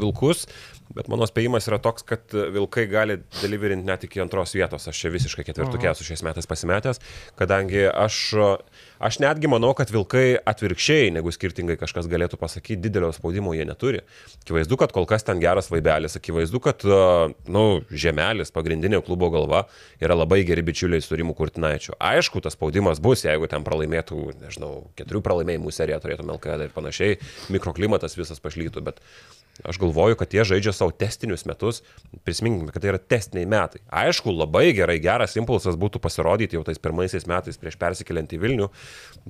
Vilkus, bet mano spėjimas yra toks, kad Vilkai gali deliverinti net iki antros vietos, aš čia visiškai ketvirtukė esu šiais metais pasimetęs, kadangi aš, aš netgi manau, kad Vilkai atvirkščiai, negu skirtingai kažkas galėtų pasakyti, didelio spaudimo jie neturi. Akivaizdu, kad kol kas ten geras vaibelis, akivaizdu, kad, na, nu, žemelis, pagrindinio klubo galva yra labai geri bičiuliai su Rimu Kurtinaičiu. Aišku, tas spaudimas bus, jeigu ten pralaimėtų, nežinau, keturių pralaimėjimų seriją turėtų LKL ir panašiai, mikroklimatas visas pašlytų, bet Aš galvoju, kad jie žaidžia savo testinius metus. Prisiminkime, kad tai yra testiniai metai. Aišku, labai gerai, geras impulsas būtų pasirodyti jau tais pirmaisiais metais prieš persikeliant į Vilnių,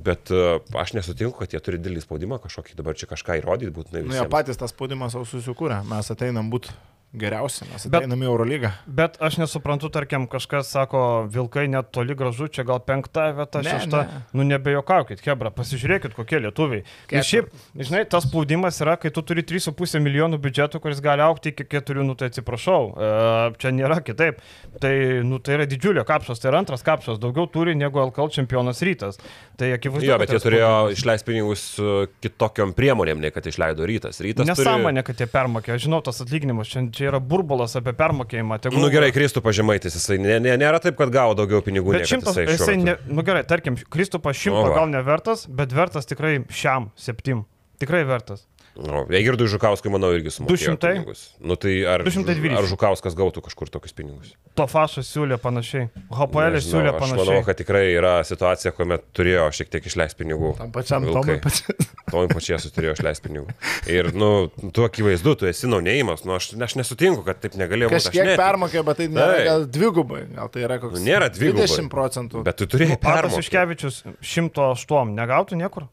bet uh, aš nesutinku, kad jie turi didelį spaudimą kažkokį dabar čia kažką įrodyti būtinai. Nu, jie patys tą spaudimą savo susikūrė. Mes ateinam būti geriausi, mes Bet- ateinam į Eurolygą. Bet aš nesuprantu, tarkim, kažkas sako, Vilkai net toli gražu, čia gal penkta vieta, Ne, šešta. ne. Nu nebejokaukit, Hebra, pasižiūrėkit, kokie lietuviai. Ir šiaip, žinai, tas spaudimas yra, kai tu turi 3,5 milijonų biudžetų, kuris gali aukti iki 4, nu tai atsiprašau, e, čia nėra kitaip. Tai, nu, tai yra didžiulio kapšas, tai yra antras kapšas, daugiau turi negu LKL čempionas rytas. Tai akivaizdu. Jo, bet jie turėjo išleisti pinigus uh, kitokiom priemonėm, nei kad išleido rytas. Rytas Nesąmonė, kad jie permokė, aš žinau, tas atlyginimas, čia, čia yra burbulas apie permokėjimą. Tegul- Nu gerai, Kristų pažymaitis, jisai ne, ne, nėra taip, kad gavo daugiau pinigų. Nei šimtas, jisai jisai, ne, nu gerai, tarkim, Kristupas šimto gal nevertas, bet vertas tikrai šiam septim. Tikrai vertas. Nu, Eigirdui Žukauskui, manau, irgi sumokėjo 200? pinigus. Nu, tai ar, 220. ar Žukauskas gautų kažkur tokius pinigus? Tofašas siūlė panašiai. HPL Nežinau, siūlė Aš manau, panašiai. kad tikrai yra situacija, kuomet turėjo šiek tiek išleisti pinigų. Tam pačiam Vilkai. Tomui pačiam. Tomui pačiai turėjo išleisti pinigų. Ir, nu, tu akivaizdu, tu esi naunėjimas. Nu, aš, aš nesutinku, kad taip negalėjo būti. Kažkiek ne, permokė, bet tai nėra Taip. gal dvigubai. Gal tai yra koks Nu, nėra dvigubai. 20 procentų. Bet tu turėjai Atas permokėti. Iškevičius 108 negautų niekur.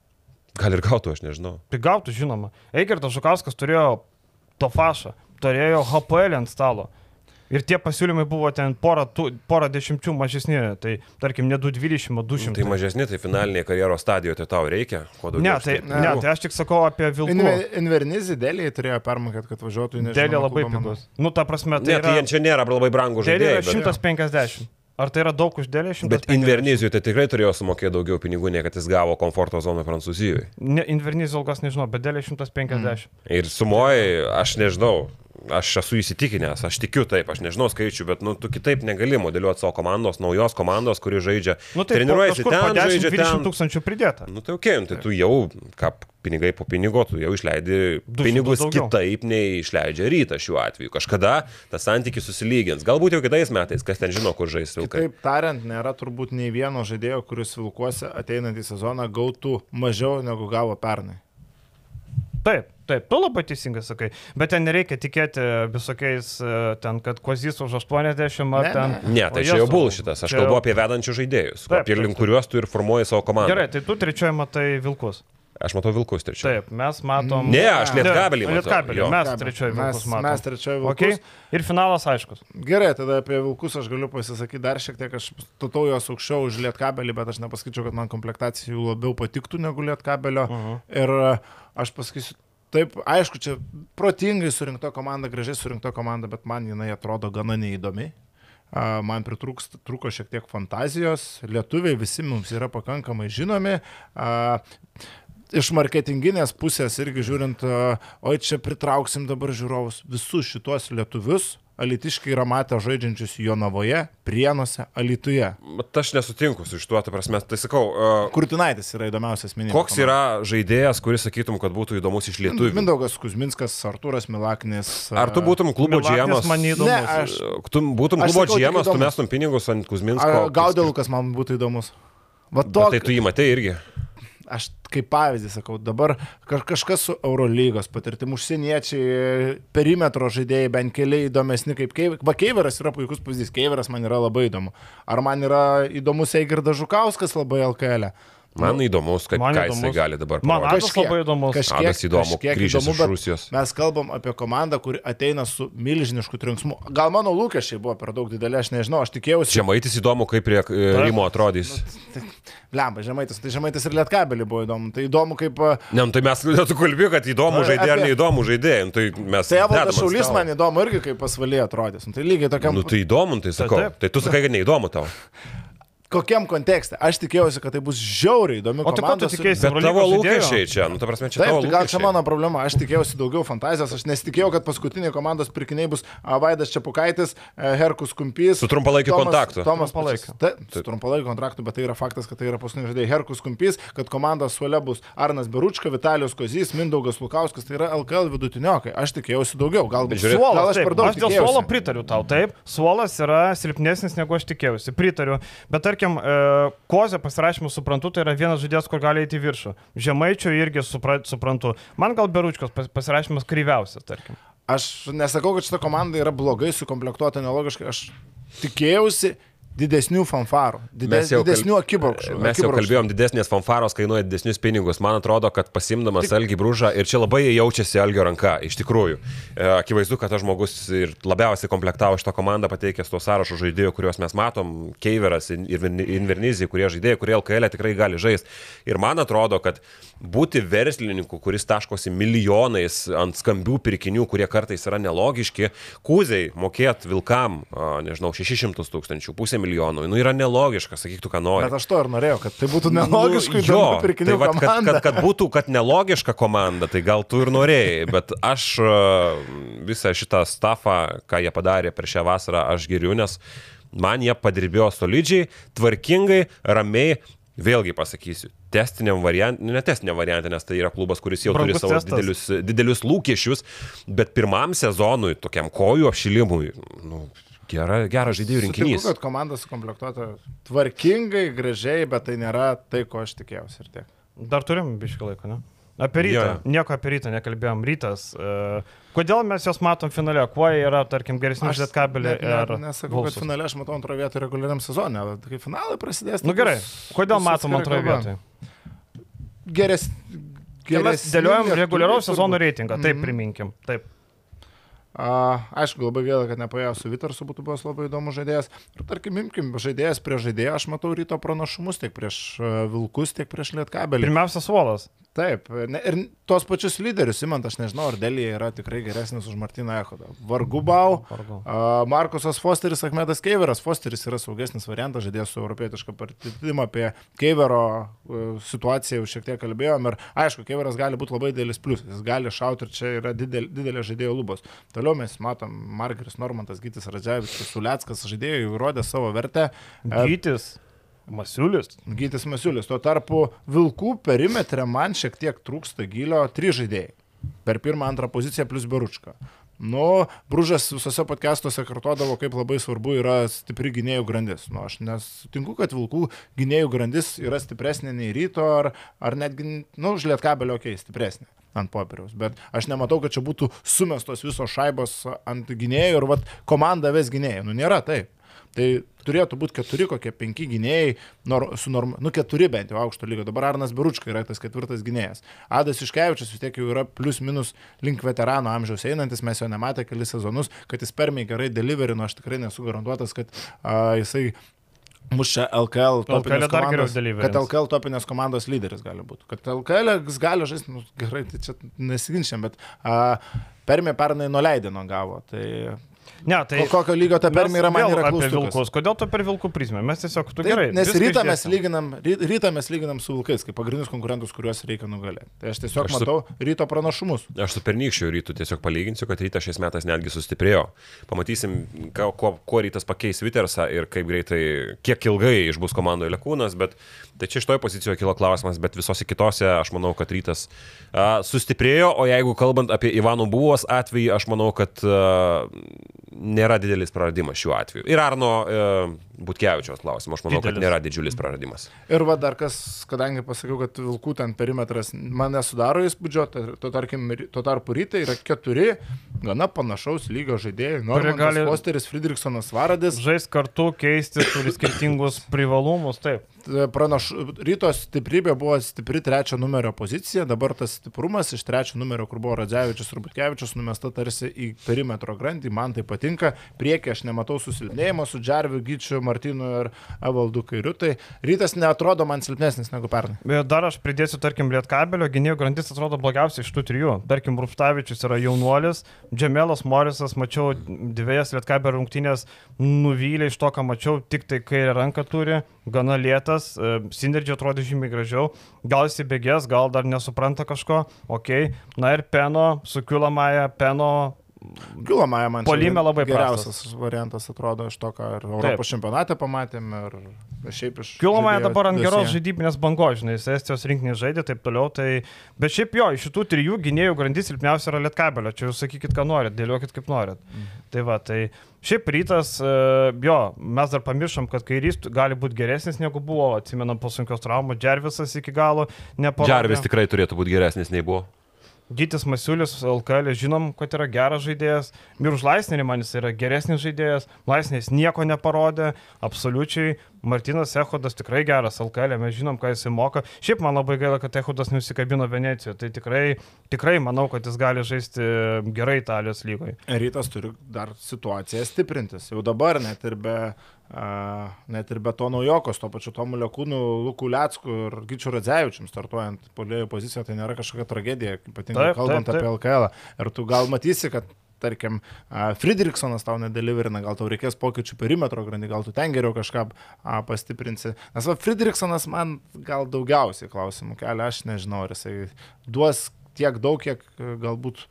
Gal ir gautų, aš nežinau. Tai gautų, žinoma. Eigertas Žukauskas turėjo Tofašą, turėjo HPL ant stalo. Ir tie pasiūlymai buvo ten porą, tų, porą dešimčių mažesni, tai tarkim ne 220, o 200. Tai mažesni, tai finalinėje karjeros stadijoje tai tau reikia. Kuo daugiau Ne, tai, ne, pinigų. tai aš tik sakau apie Vilkų. Inve- Invernizį dėlį turėjo permokėti, kad važiuotų į nežinau. Dėlė labai pigus. Nu, ta prasme, tai Ne, tai yra, jie čia nėra labai brangų dėlė yra žaidėjai. Bet, 150. Ar tai yra daug už dėlę? 150. bet Invernizijui tai tikrai turėjo sumokėti daugiau pinigų, nei kad jis gavo komforto zoną Prancūzijoje. Ne, Invernizijos ilgas nežinau, bet dėlė 150. Mm. Ir sumoji, aš nežinau, aš esu įsitikinęs, aš tikiu taip, aš nežinau skaičių, bet nu, tu kitaip negali modeliuoti savo komandos, naujos komandos, kuri žaidžia. Nu, tai treniruojasi ten, žaidžia 10-20 ten. tūkstančių pridėta. Nu tai ok, nu, tai tu jau, ką pinigai po pinigo, tu jau išleidi 200 pinigus daugiau. kitaip nei išleidžia ryta šiuo atveju. Kažkada tas santykis susilygins. Galbūt jau kitais metais, kas ten žino, kur žais vilkai. Taip tariant, nėra turbūt nei vieno žaidėjo, kuris Vilkuose ateinantį sezoną gautų mažiau negu gavo pernai. Taip, taip, tu labai teisingai sakai, bet ten nereikia tikėti visokiais e, ten, kad kozys už 80 ar Ne, ten. ne. Ne, tai čia jau Jėzau, bulšitas. Aš čia- kalbu apie vedančius žaidėjus, Taip, apie link kuriuos tu ir formuoji savo komandą. Gerai, tai tu trečioje matai vilkus. Aš matau vilkus trečioje. Taip, mes matom. Ne, aš lietkabelį matau. Lietkabelį, mes trečioje vilkus matom. mes trečioje vilkus. Okay. Ir finalas aiškus. Gerai, tada apie vilkus aš galiu pasisakyti dar šiek tiek, aš statau juos aukščiau už lietkabelį, bet aš nepasakyčiau, kad man komplektacija jų labiau patiktų negu lietkabelio. Uh Mhm. -huh. Ir aš pasakysiu, taip, aišku, čia protingai surinkta komanda, gražiai surinkta komanda, bet man jinai atrodo gana neįdomi. Man pritrūks- trūko šiek tiek fantazijos, lietuviai visi mums yra pakankamai žinomi. Iš marketinginės pusės irgi žiūrint, oi čia pritrauksim dabar žiūrovus, visus šitos lietuvius alitiškai yra matę žaidžiančius Jonavoje, Prienuose, Alituje. Bet aš nesutinku su šituo, ta prasme, tai sakau, uh, Kurtinaitis yra įdomiausias minėjimas. koks yra žaidėjas, kuris sakytum, kad būtų įdomus iš lietuvių? Mindaugas Kuzminskas, Artūras Milaknis. Ar tu būtum klubo džiemas? man neįdomus. Ne, aš- Tu būtum klubo džiemas, tu mestum pinigus ant Kuzminsko. Gaudelukas man būtų įdomus. Va Bet to, Tai tu jį matai irgi. Aš kaip pavyzdį sakau, dabar kaž, kažkas su Eurolygos patirtim, užsieniečiai, perimetro žaidėjai, bent keli įdomesni kaip Keiveras. Va Keiveras yra puikus pavyzdys, Keiveras man yra labai įdomu. Ar man yra įdomus Eigirdas Žukauskas labai LKL? -e? Man įdomus, kaip Man ką jisai įdomus. gali dabar Man. Adas labai įdomus. Kažkiek, Adas įdomu, kažkiek grįžęs įdomu, iš Rusijos. Mes kalbam apie komandą, kuri ateina su milžinišku trinksmu. Gal mano lūkesčiai buvo per daug dideli, aš nežinau, aš tikėjausi. Žemaitis įdomu, kaip prie e, Rimo atrodys. Lemba, žemaitis. Tai žemaitis ir lietkabelį buvo įdomu. Tai įdomu, kaip... a, Ne, nu, tai mes tu kalbėjai, kad įdomu žaidėjai ar neįdomu žaidėjai. Nu, Tai mes... Tai Evaldas Šaulys man įdomu irgi, kaip pasvalyje atrodys. Nu, tai lygiai tokiam... Nu tai įdomu, tai sakau. taip. Tai tu sakai, kad neįdomu tau. Kokiam kontekste? Aš tikėjausi, kad tai bus žiauriai įdomi O tai ko tu tikėjaisi? Bet tavo lūkesčiai čia, nu ta prasme, čia Taip, tavo tai gal čia mano problema. Aš tikėjausi daugiau fantazijos, aš nesitikėjau, kad paskutiniai komandos pirkiniai bus Vaidas Čiapukaitis, e, Herkus Kumpys. Su trumpalaikiu kontraktu. Tomas. Trumpalaikiu. Taip, su trumpalaikiu kontraktu, bet tai yra faktas, kad tai yra paskutiniai žaidėjai. Herkus Kumpys, kad komandos suole bus Arnas Beručka, Vitalijos Kozys, Mindaugas Lukauskas, tai yra LKL vidutiniokai. Aš tikėjausi daugiau, galbūt žiūrėk- gal Suolas, aš taip, per daug aš dėl suolo pritariu tau, taip. Suolas yra silpnesnis negu aš tikėjausi, pritariu. Bet tarkim, e, kozė pasirašymų suprantu, tai yra vienas žaidėjas, kur gali eiti į viršų. Žemaičio irgi supra, suprantu. Man gal Beručkos pas- pasirašymas kryviausias, tarkim. Aš nesakau, kad šita komanda yra blogai sukomplektuota, nelogiškai. Aš tikėjausi didesnių fanfarų, dides, didesnių akibrokščių. Mes jau kalbėjom, didesnės fanfaros kainuoja didesnius pinigus. Man atrodo, kad pasimdamas Tik... Algį Brūžą ir čia labai jaučiasi Algio ranka, iš tikrųjų. E, Akivaizdu, kad tas žmogus ir labiausiai komplektavo šitą komandą, pateikęs to sąrašo žaidėjų, kuriuos mes matom, Keiveras ir Invernizija, kurie žaidėjai, kurie LKL tikrai gali žaisti. Ir man atrodo, kad būti verslininku, kuris taškosi milijonais ant skambių pirkinių, kurie kartais yra nelogiški, kūziai mokėt vilkam, nežinau, 600 tūkstančių, pusę milijonų, nu yra nelogiška, sakyk tu, ką nori. Bet aš to ir norėjau, kad tai būtų nelogiškai Nu, jo, tai vat, kad, kad, kad būtų, kad nelogiška komanda, tai gal tu ir norėjai, bet aš e, visą šitą stafą, ką jie padarė per šią vasarą, aš geriu, nes man jie padirbėjo solidžiai, tvarkingai, ramiai. Vėlgi pasakysiu, testiniam variantui, ne testiniam variantui, nes tai yra klubas, kuris jau Brangus turi savo testas. didelius, didelius lūkesčius, bet pirmam sezonui, tokiam kojų apšilimui, nu, gera, geras žaidėjų Sutinku, rinkinys. kad komanda sukomplektuota tvarkingai, gražiai, bet tai nėra tai, ko aš tikėjausi ir tiek. Dar turim biškį laiko, ne? Apie rytą. Jo. Nieko apie rytą nekalbėjom. Rytas. Uh, kodėl mes juos matom finale? Kuo jie yra, tarkim, geresni už Lietkabelį ne- ir... Nesakau, kad Wolfsus? finale aš matau antroje vietoje reguliariam sezonė, bet kai finalai prasidės. Nu tai gerai. Kodėl matom kalba. vietoje? Geres. Kai Mes dėliojam reguliaraus sezono reitingą. Taip, Mhm. priminkim. Taip. Aišku, labai gaila, kad nepaėjo su Vitarsu, būtų buvęs labai įdomus žaidėjas. Ir tarkim, imkim, žaidėjas prieš žaidėją, aš matau ryto pranašumus tiek prieš a, Vilkus, tiek prieš Lietkabelį. Pirmiausia, suolas. Taip, ir tuos pačius lyderius, imant, aš nežinau, ar Delija yra tikrai geresnis už Martiną Echodą. Vargu bau. Vargu. A, Markusas Fosteris, Ahmedas Keiveras. Fosteris yra saugesnis variantas, žaidėjas su europietiška patirtimi apie Keivero e, situaciją jau šiek tiek kalbėjom. Ir aišku, Keiveras gali būti labai didelis pliusas, jis gali šauti ir čia yra didel, didelė žaidėjo lubos. Toliau mes matom Margeris Normantas, Gytis Radžiavičius, Suleckas žaidėjai jau įrodė savo vertę. E, Gytis. Masiulis. Gytis Masiulis. Tuo tarpu Vilkų perimetre man šiek tiek trūksta gilio trys žaidėjai. Per pirmą, antrą poziciją plus Beručką. Nu, Bružas visose podcastuose kartodavo, kaip labai svarbu yra stipri gynėjų grandis. Nu, aš nesutinku, kad Vilkų gynėjų grandis yra stipresnė nei ryto, ar, ar netgi, nu, už lietkabelio, okei, okay, stipresnė ant popieriaus. Bet aš nematau, kad čia būtų sumestos visos šaibos ant gynėjų ir vat, komanda ves gynėjų. Nu, nėra taip. Tai turėtų būti keturi, kokie penki gynėjai, nor, su norm, nu keturi bent jau aukšto lygio. Dabar Arnas Beručka yra tas ketvirtas gynėjas. Adas Iškevičius vis tiek jau yra plus minus link veterano amžiaus einantis, mes jo nematė kelis sezonus, kad jis permiai gerai deliverino, aš tikrai nesu garantuotas, kad a, jisai mušia LKL LKL topinės geriau komandos, kad LKL topinės komandos lyderis gali būti. Kad LKL gali žaisti, nu, gerai, tai čia nesiginčiam, bet a, permė pernai nuleidino gavo. Tai Ne, tai... Kokio lygio ta permė yra, man yra apie vilkus. Kodėl tu per vilkų prizmę? Mes tiesiog, tu Tai, gerai. nes rytą mes, lyginam, ry- rytą mes lyginam su vilkais, kaip pagrindinius konkurentus, kuriuos reikia nugalėti. Tai aš tiesiog Aš aš su- matau ryto pranašumus. Aš su pernykščiu rytu tiesiog palyginsiu, kad rytas šiais metais netgi sustiprėjo. Pamatysim, ką- kuo, kuo rytas pakeis Vitersą ir kaip greitai, kiek ilgai išbus komandoje Lekūnas, bet tai čia šitoje pozicijoje kilo klausimas, bet visose kitose aš manau, kad rytas a, sustiprėjo, o jeigu kalbant apie Ivanų Buvos atvejį, aš manau, kad a, nėra didelis praradimas šiuo atveju. Ir Arno a, Butkevičios klausimas, aš manau, Didelis. kad nėra didžiulis praradimas. Ir va dar kas, kadangi pasakiau, kad vilkų ten perimetras man nesudaro įspūdžio, tai to, tarkim, ry- tuo tarpu rytai yra keturi gana panašaus lygio žaidėjai. Gali- gali... Fosteris, Friedrichsonas Varadis. Žais kartu, keisti, turi skirtingus privalumus, taip. Pranaš... Ryto stiprybė buvo stipri trečio numerio pozicija, dabar tas stiprumas iš trečio numerio, kur buvo Radzevičius ir Butkevičius, numesta tarsi į perimetro grandį, man tai patinka. Priekį aš nematau susilpnėjimo su Džarviu, Gyčiu, Martinu ir Evaldu Kairiu. Tai rytas neatrodo man silpnesnis negu pernai. Bet dar aš pridėsiu, tarkim, Lietkabelio gynėjų grandis atrodo blogiausiai iš tų trijų. Tarkim, Rupštavičius yra jaunuolis, Džemelas Morisas, mačiau dviejas Lietkabelio rungtynės, nuvylė iš to, ką mačiau, tik tai kairę ranką turi, gana lėtas, Sinerdžio atrodo žymiai gražiau, gal jis įbėgės, gal dar nesupranta kažko, ok. Na ir Peno, sukiulamąją Peno Gilomąją man čia Puolime labai geriausias variantas atrodo iš to, ką ir Europos čempionate pamatėm ir šiaip iš... Žaidėjo dabar ant geros žaidybinės bangos, žinai, jis Estijos rinkinį žaidė, taip toliau. Tai... Bet šiaip jo, iš šitų trijų gynėjų grandis silpniausia yra Lietkabelio, čia jūs sakykit, ką norit, dėliokit kaip norit. Mhm. Tai va, tai šiaip rytas, e, jo, mes dar pamiršom, kad kairys gali būti geresnis negu buvo, atsimenam po sunkios traumos, Džervisas iki galo neparodė. Džarvis tikrai turėtų būti geresnis nei buvo. Gytis Masiulis, LKL, žinom, kad yra geras žaidėjas. Miruž Laisnerį man jis yra geresnis žaidėjas. Laisneris nieko neparodė, absoliučiai. Martinas Ehodas tikrai geras LKL, mes žinom, ką jisai moka. Šiaip man labai gaila, kad Ehodas nusikabino Venecijoje. Tai tikrai, tikrai manau, kad jis gali žaisti gerai Italijos lygoje. Rytas turi dar situaciją stiprintis. Jau dabar net ir be, net ir be to naujokos, to pačiu Tomu Lekūnu, Luku Lecku ir Gyčiu Radzevičium startuojant polėjų poziciją, tai nėra kažkokia tragedija, ypatingai Taip, kalbant taip, apie LKL. Ir tu gal matysi, kad tarkim, Friedrichsonas tau nedeliverina, gal tau reikės pokyčių perimetro grandį, gal tu ten geriau kažką pastiprinsi. Nes va, Friedrichsonas man gal daugiausiai klausimų kelia, aš nežinau, ar jisai duos tiek daug, kiek galbūt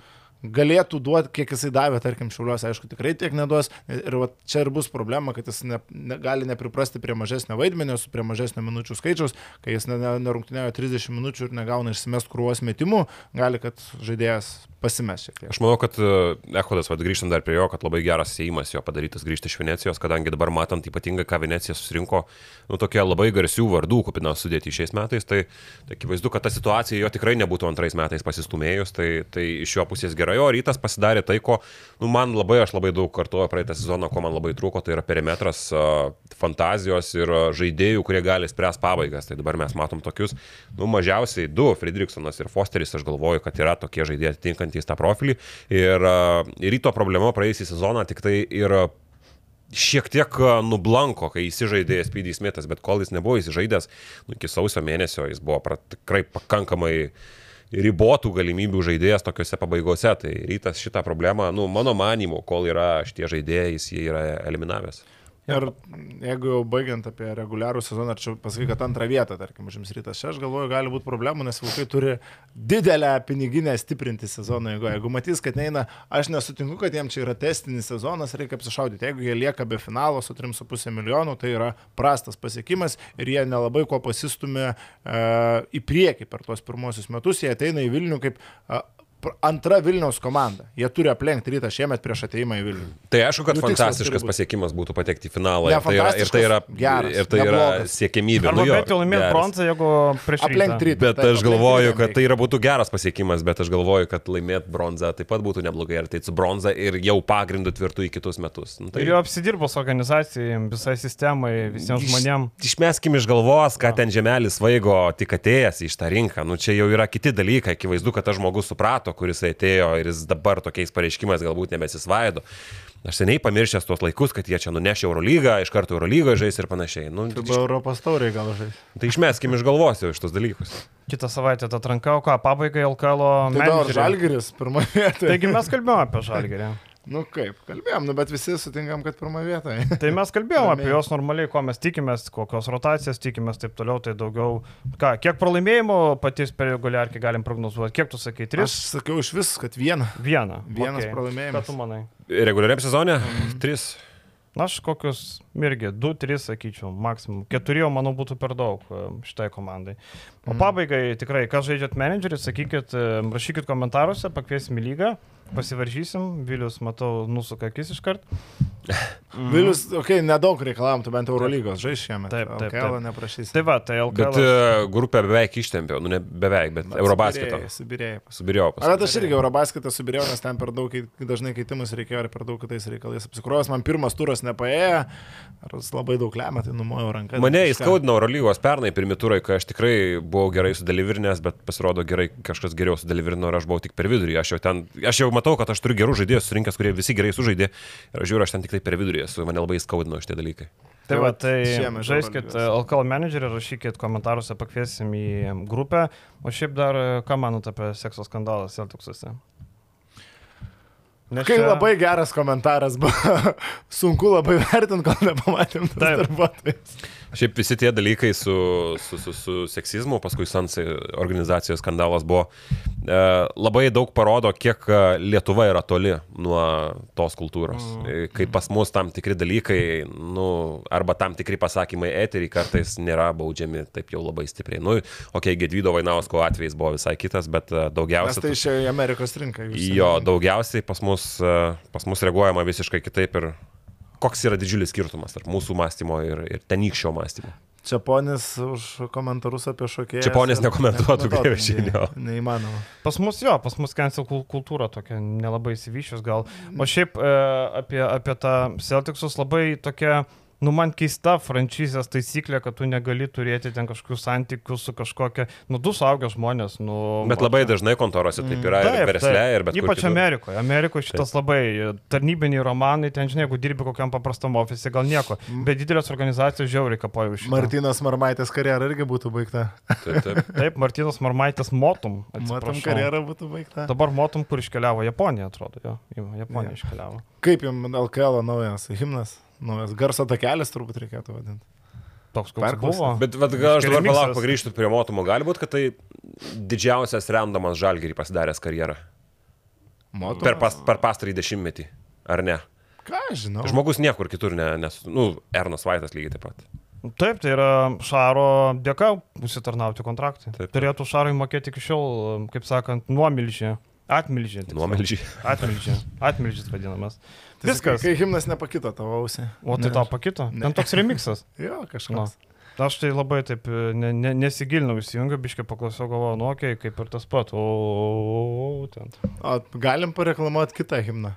galėtų duoti, kiek jisai davė, tarkim, šiuliuose, aišku, tikrai tiek neduos. Ir va, čia ir bus problema, kad jis ne, ne, gali nepriprasti prie mažesnio vaidmenio, su prie mažesnio minučių skaičiaus, kai jis nerungtinėjo 30 minučių ir negauna išsimest krūvos metimų, gali, kad žaidėjas pasimės šiek tiek. Aš manau, kad Ehodas, vad grįžtant dar prie jo, kad labai geras įėjimas jo padarytas grįžti iš Venecijos, kadangi dabar matant ypatingai, ką Venecija susirinko, nu tokie labai garsių vardų kupina sudėti šiais metais, tai, tai akivaizdu, kad ta situacija jo tikrai nebūtų antrais metais pasistumėjus, tai, tai iš jo pusės gerai, o rytas pasidarė tai, ko, nu man labai, aš labai daug kartuoju praeitą sezoną, ko man labai trūko, tai yra perimetras fantazijos ir žaidėjų, kurie gali spręs pabaigas. Tai dabar mes matom tokius, nu mažiausiai du, Friedrichsonas ir Fosteris, aš galvoju, kad yra tokie žaidėjai atitinkantys tą profilį. Ir, ir ryto problema praėjusią sezoną tik tai ir šiek tiek nublanko, kai įsižaidė Spydys Smithas, bet kol jis nebuvo įsižaidęs, nu, iki sausio mėnesio jis buvo tikrai pakankamai ribotų galimybių žaidėjas tokiuose pabaigose. Tai rytas šitą problemą, nu, mano manimu, kol yra šitie žaidėjai, jis jį yra eliminavęs. Ir jeigu jau baigiant apie reguliarų sezoną, ar čia pasakai, kad antrą vietą, tarkim, užims rytas, čia aš galvoju, gali būti problemų, nes Vilkai turi didelę piniginę stiprinti sezoną. Jeigu, jeigu matys, kad neina, aš nesutinku, kad jiems čia yra testinis sezonas, reikia apsišaudyti. Jeigu jie lieka be finalo su 3,5 milijonų, tai yra prastas pasiekimas ir jie nelabai ko pasistumė e, į priekį per tuos pirmosius metus. Jie ateina į Vilnių kaip e, antra Vilniaus komanda. Jie turi aplenkti rytą šiemet prieš ateimą į Vilnių. Tai aišku, kad nu, fantastiškas pasiekimas būtų patekti į finalą. Ne, ir, tai yra, ir tai yra, geras, ir tai neblogas. yra siekiamybė. Arba nu, bet jau laimėti bronzą, jeigu prieš aplenkti rytą. Bet tai aš galvoju, kad tai yra būtų geras pasiekimas, bet aš galvoju, kad laimėti bronzą taip pat būtų neblogai. Ir tai su bronza ir jau pagrindu tvirtų į kitus metus. Nu, tai... Ir jau apsidirbos organizacijai, visai sistemai, visiems žmonėms. Iš, išmeskim iš galvos, kad ten žemelis vaigo tik atėjęs į šitą rinką. Nu, čia jau yra kiti dalykai. Akivaizdu, kad tas žmogus suprato, meto, kuris atėjo ir jis dabar tokiais pareiškimais galbūt nebesisvaido. Aš seniai pamiršęs tuos laikus, kad jie čia nunešė Eurolygą, iš karto Eurolygą žais ir panašiai. Nu, tai buvo Europos tauriai gal žais. Tai išmeskim iš galvos jau iš tos dalykus. Kitą savaitę tą atranką, o ką, pabaigai LKL. Tai Žalgeris, pirmoje vietoje. Taigi mes kalbėjome apie Žalgerį. Nu kaip, kalbėjom, nu, bet visi sutinkam, kad pirmą vietą. tai mes kalbėjom apie juos normaliai, ko mes tikimės, kokios rotacijas tikimės, taip toliau, tai daugiau. Ką, kiek pralaimėjimų patys per reguliarkį galim prognozuoti? Kiek tu sakai, tris? Aš sakiau iš vis, kad vieną. Vieną. Vienas okay. pralaimėjimas. Ką tu manai? Reguliariam sezonė? Mhm. Tris. Na, aš kokius irgi 2-3 sakyčiau, maksimum. 4 jau, manau, būtų per daug e, šitai komandai. O mhm. pabaigai tikrai, kas žaidžiat menedžerį, sakykit, e, rašykit komentaruose, pakviesim į lygą pasivaržysim, Vilius, matau, nusuka akis iš karto. Mm. Vilius, okei, okay, nedaug reikalam, tu bent Eurolygos žais šiemet. Taip, taip. LKL neprašysi. Tai va, tai LKL. Bet uh, grupę beveik ištempiau, nu ne beveik, bet, bet Eurobasketą. Subirėjai. Subirėjau. Ar aš irgi Eurobasketą subirėjau, nes ten per daug, dažnai keitimus reikėjo ir per daug kitais reikalais apsikrovęs. Man pirmas turas nepaėjo, ar jis labai daug lemia, tai numojau ranką. Mane įskaudino Eurolygos pernai pirmi turai, kai aš tikrai buvau gerai sudelivirinęs, bet pasirodo gerai kažkas geriau sudelivirino ir aš buvau tik per vidurį. Aš jau ten, aš jau matau, kad aš turiu gerų žaidėjų surinkęs, kurie visi gerai sužaidė. Ir aš žiūriu, aš ten tik tai per vidurį esu, mane labai skaudino šitie dalykai. Tai va, tai žaiskit LKL managerį, rašykit komentaruose, pakviesim į grupę. O šiaip dar, ką manot apie sekso skandalą Celticsuose? Nes Kai čia... labai geras komentaras buvo, sunku labai vertinti, kol nepamatėm tas darbuotojas. Šiaip visi tie dalykai su, su, su, su seksizmu, paskui Sans organizacijos skandalas buvo, e, labai daug parodo, kiek e, Lietuva yra toli nuo tos kultūros. Mm. E, kai pas mus tam tikri dalykai, nu, arba tam tikri pasakymai eterį kartais nėra baudžiami taip jau labai stipriai. Nu, okei, okay, Gedvydo Vainausko atvejais buvo visai kitas, bet e, daugiausiai... Nes tai išėjo į Amerikos rinką. Jo, daugiausiai pas mus, pas mus reaguojama visiškai kitaip ir koks yra didžiulis skirtumas tarp mūsų mąstymo ir, ir tenykščio mąstymo. Čia ponis už komentarus apie šokėjus. Čia ponis nekomentuotų krepšinio. Neįmanoma. Pas mus jo, pas mus cancel kultūra tokia nelabai įsivyšius gal. O šiaip e, apie, apie tą Celticsus labai tokia nu, man keista franšizės taisyklė, kad tu negali turėti ten kažkokių santykių su kažkokia, nu, du suaugę žmonės. Nu, bet labai dažnai kontorose taip yra taip, ir versle, ir bet Ypač Amerikoje. Amerikoje šitas taip. labai tarnybiniai romanai, ten, žinai, jeigu dirbi kokiam paprastam ofise, gal nieko, mm. bet didelės organizacijos žiauriai kapoja už. Martinas Marmaitės karjera irgi būtų baigta. Taip, taip. taip Martinas Marmaitės motum. Motum karjera būtų baigta. Dabar motum, kur iškeliavo Japonija, atrodo, jo. Japonija ja. iškeliavo. Kaip jums LKL naujas himnas? Naujas garso takelis turbūt reikėtų vadinti. Toks koks buvo. Bet, bet gal aš dabar palauk pagrįžtų prie motumo. Gali būti, kad tai didžiausias remdamas žalgerį pasidaręs karjerą. Moto. Per, pas, per pastarį dešimtmetį, ar ne? Ką žinau? Žmogus niekur kitur, ne, nes, nu, Ernas Vaitas lygiai taip pat. Taip, tai yra Šaro dėka užsitarnauti kontraktai. Taip. Turėtų Šarui mokėti iki šiol, kaip sakant, nuomilžį. Atmilžį. tiksliau. Nuomelžiai. Atmilžį. Atmilžis vadinamas. Tai Viskas. Kai himnas nepakito tavo ausį. O tai Ne. tau pakito? Ne. Ten toks remixas. Jo, kažkas. Aš tai labai taip ne, ne, nesigilinau, įsijungiu, biškai paklausiau, galvoju, nu, okei, okay, kaip ir tas pat. O, o, ten. O galim pareklamuoti kitą himną.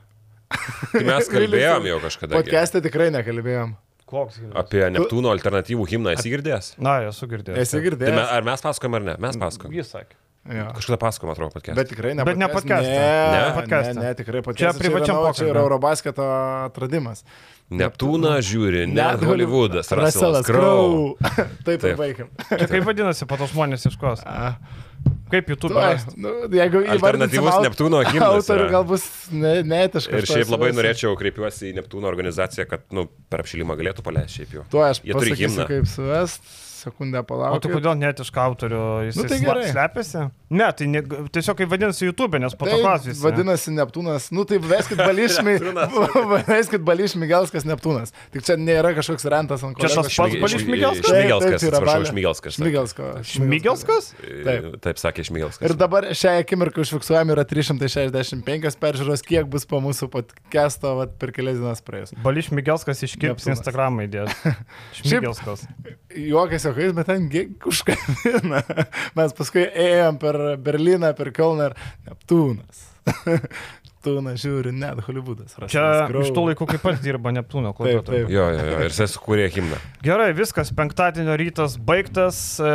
Tai mes kalbėjom jau kažkada. Podcast'e tikrai nekalbėjom. Koks himnas? Apie Neptūno alternatyvų himną esi girdėjęs? Na, esu girdėjęs. Esi Tai girdėjęs? me, ar mes pasakojam ar ne? Mes pasakojam. Jis sakė. Jo. Kažkada pasakojam, atrodo, podcast. Bet tikrai ne. Bet ne podcast- podcast'e. Ne, Ne? ne, Podcast'e. ne, tikrai podcast'e. privačiam yra- Čia yra pokalbiui. Eurobasketo atradimas. Neptūną žiūri, net Hollywoodas, Russellas Crowe. Crowe. Taip, Taip. Čia kaip vadinasi, po to žmonės ieškos. A, Kaip YouTube rasti? nu, jeigu Alternatyvus Neptūno himnas. Autorių gal bus ne, neetiškas. Ir šiaip labai norėčiau, kreipiuosi į Neptūno organizaciją, kad, nu, per apšilimą galėtų paleisti šiaip jau. Tuo aš Jie turi pasakysiu, himną. kaip suvest. Sekundę O tai palauk. kodėl net iš autorių jis Nu, tai slepiasi? Ne, tai ne, tiesiog kaip vadinasi YouTube, nes po to Tai klasės. vadinasi Neptūnas. Nu tai veskit bališmi. veskit bališmi Gelskas Neptūnas. Tik čia nėra kažkoks rentas ant Čia tas pats Balys Šmig- Šmigelskas? Šmigelskas, atsiprašau. Šmigelskas. Šmigelsko. Šmigelskas? Taip. Taip sakė Šmigelskas. Ir dabar šią akimirką užfiksuojami yra 365 peržiūros, kiek bus po mūsų podcast'o vat, per kelias dienas praėjus. Balys Šmigelskas iškirps. Instagramą įdės. Šmigelskas. Juokas juokais, bet ten užkabina. Mes paskui ėjom per Berliną, per Kelną ir Neptūnas. Neptūnas žiūri, net Hollywoodas. Čia iš tų laikų kaip pat dirba Neptūno taip. Jo, jo, jo. Ir jisai sukūrė himną. Gerai, viskas, penktadienio rytas baigtas, e,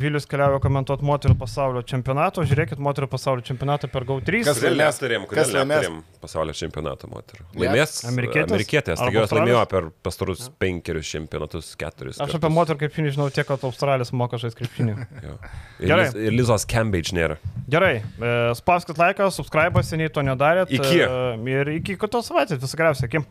Vilius keliauja komentuoti moterų pasaulio čempionato, žiūrėkit moterų pasaulio čempionatą per GAU3. Kas laimės? neaptarėm, Kas laimės? pasaulio čempionato moterų? Laimės Amerikietės? Amerikietės, taigi jos laimėjo per pastarus penkerius čempionatus, keturis. Aš apie moterų krepšinį žinau tiek, kad Australijos moka žaisti krepšinį. Jo. Ir, Gerai. Ir Lizos Cambridge nėra. Gerai, e, spauskit laiką, subscribe, seniai to nedarėt. Iki. Ir iki kitos savaitės, visą geriausią, iki.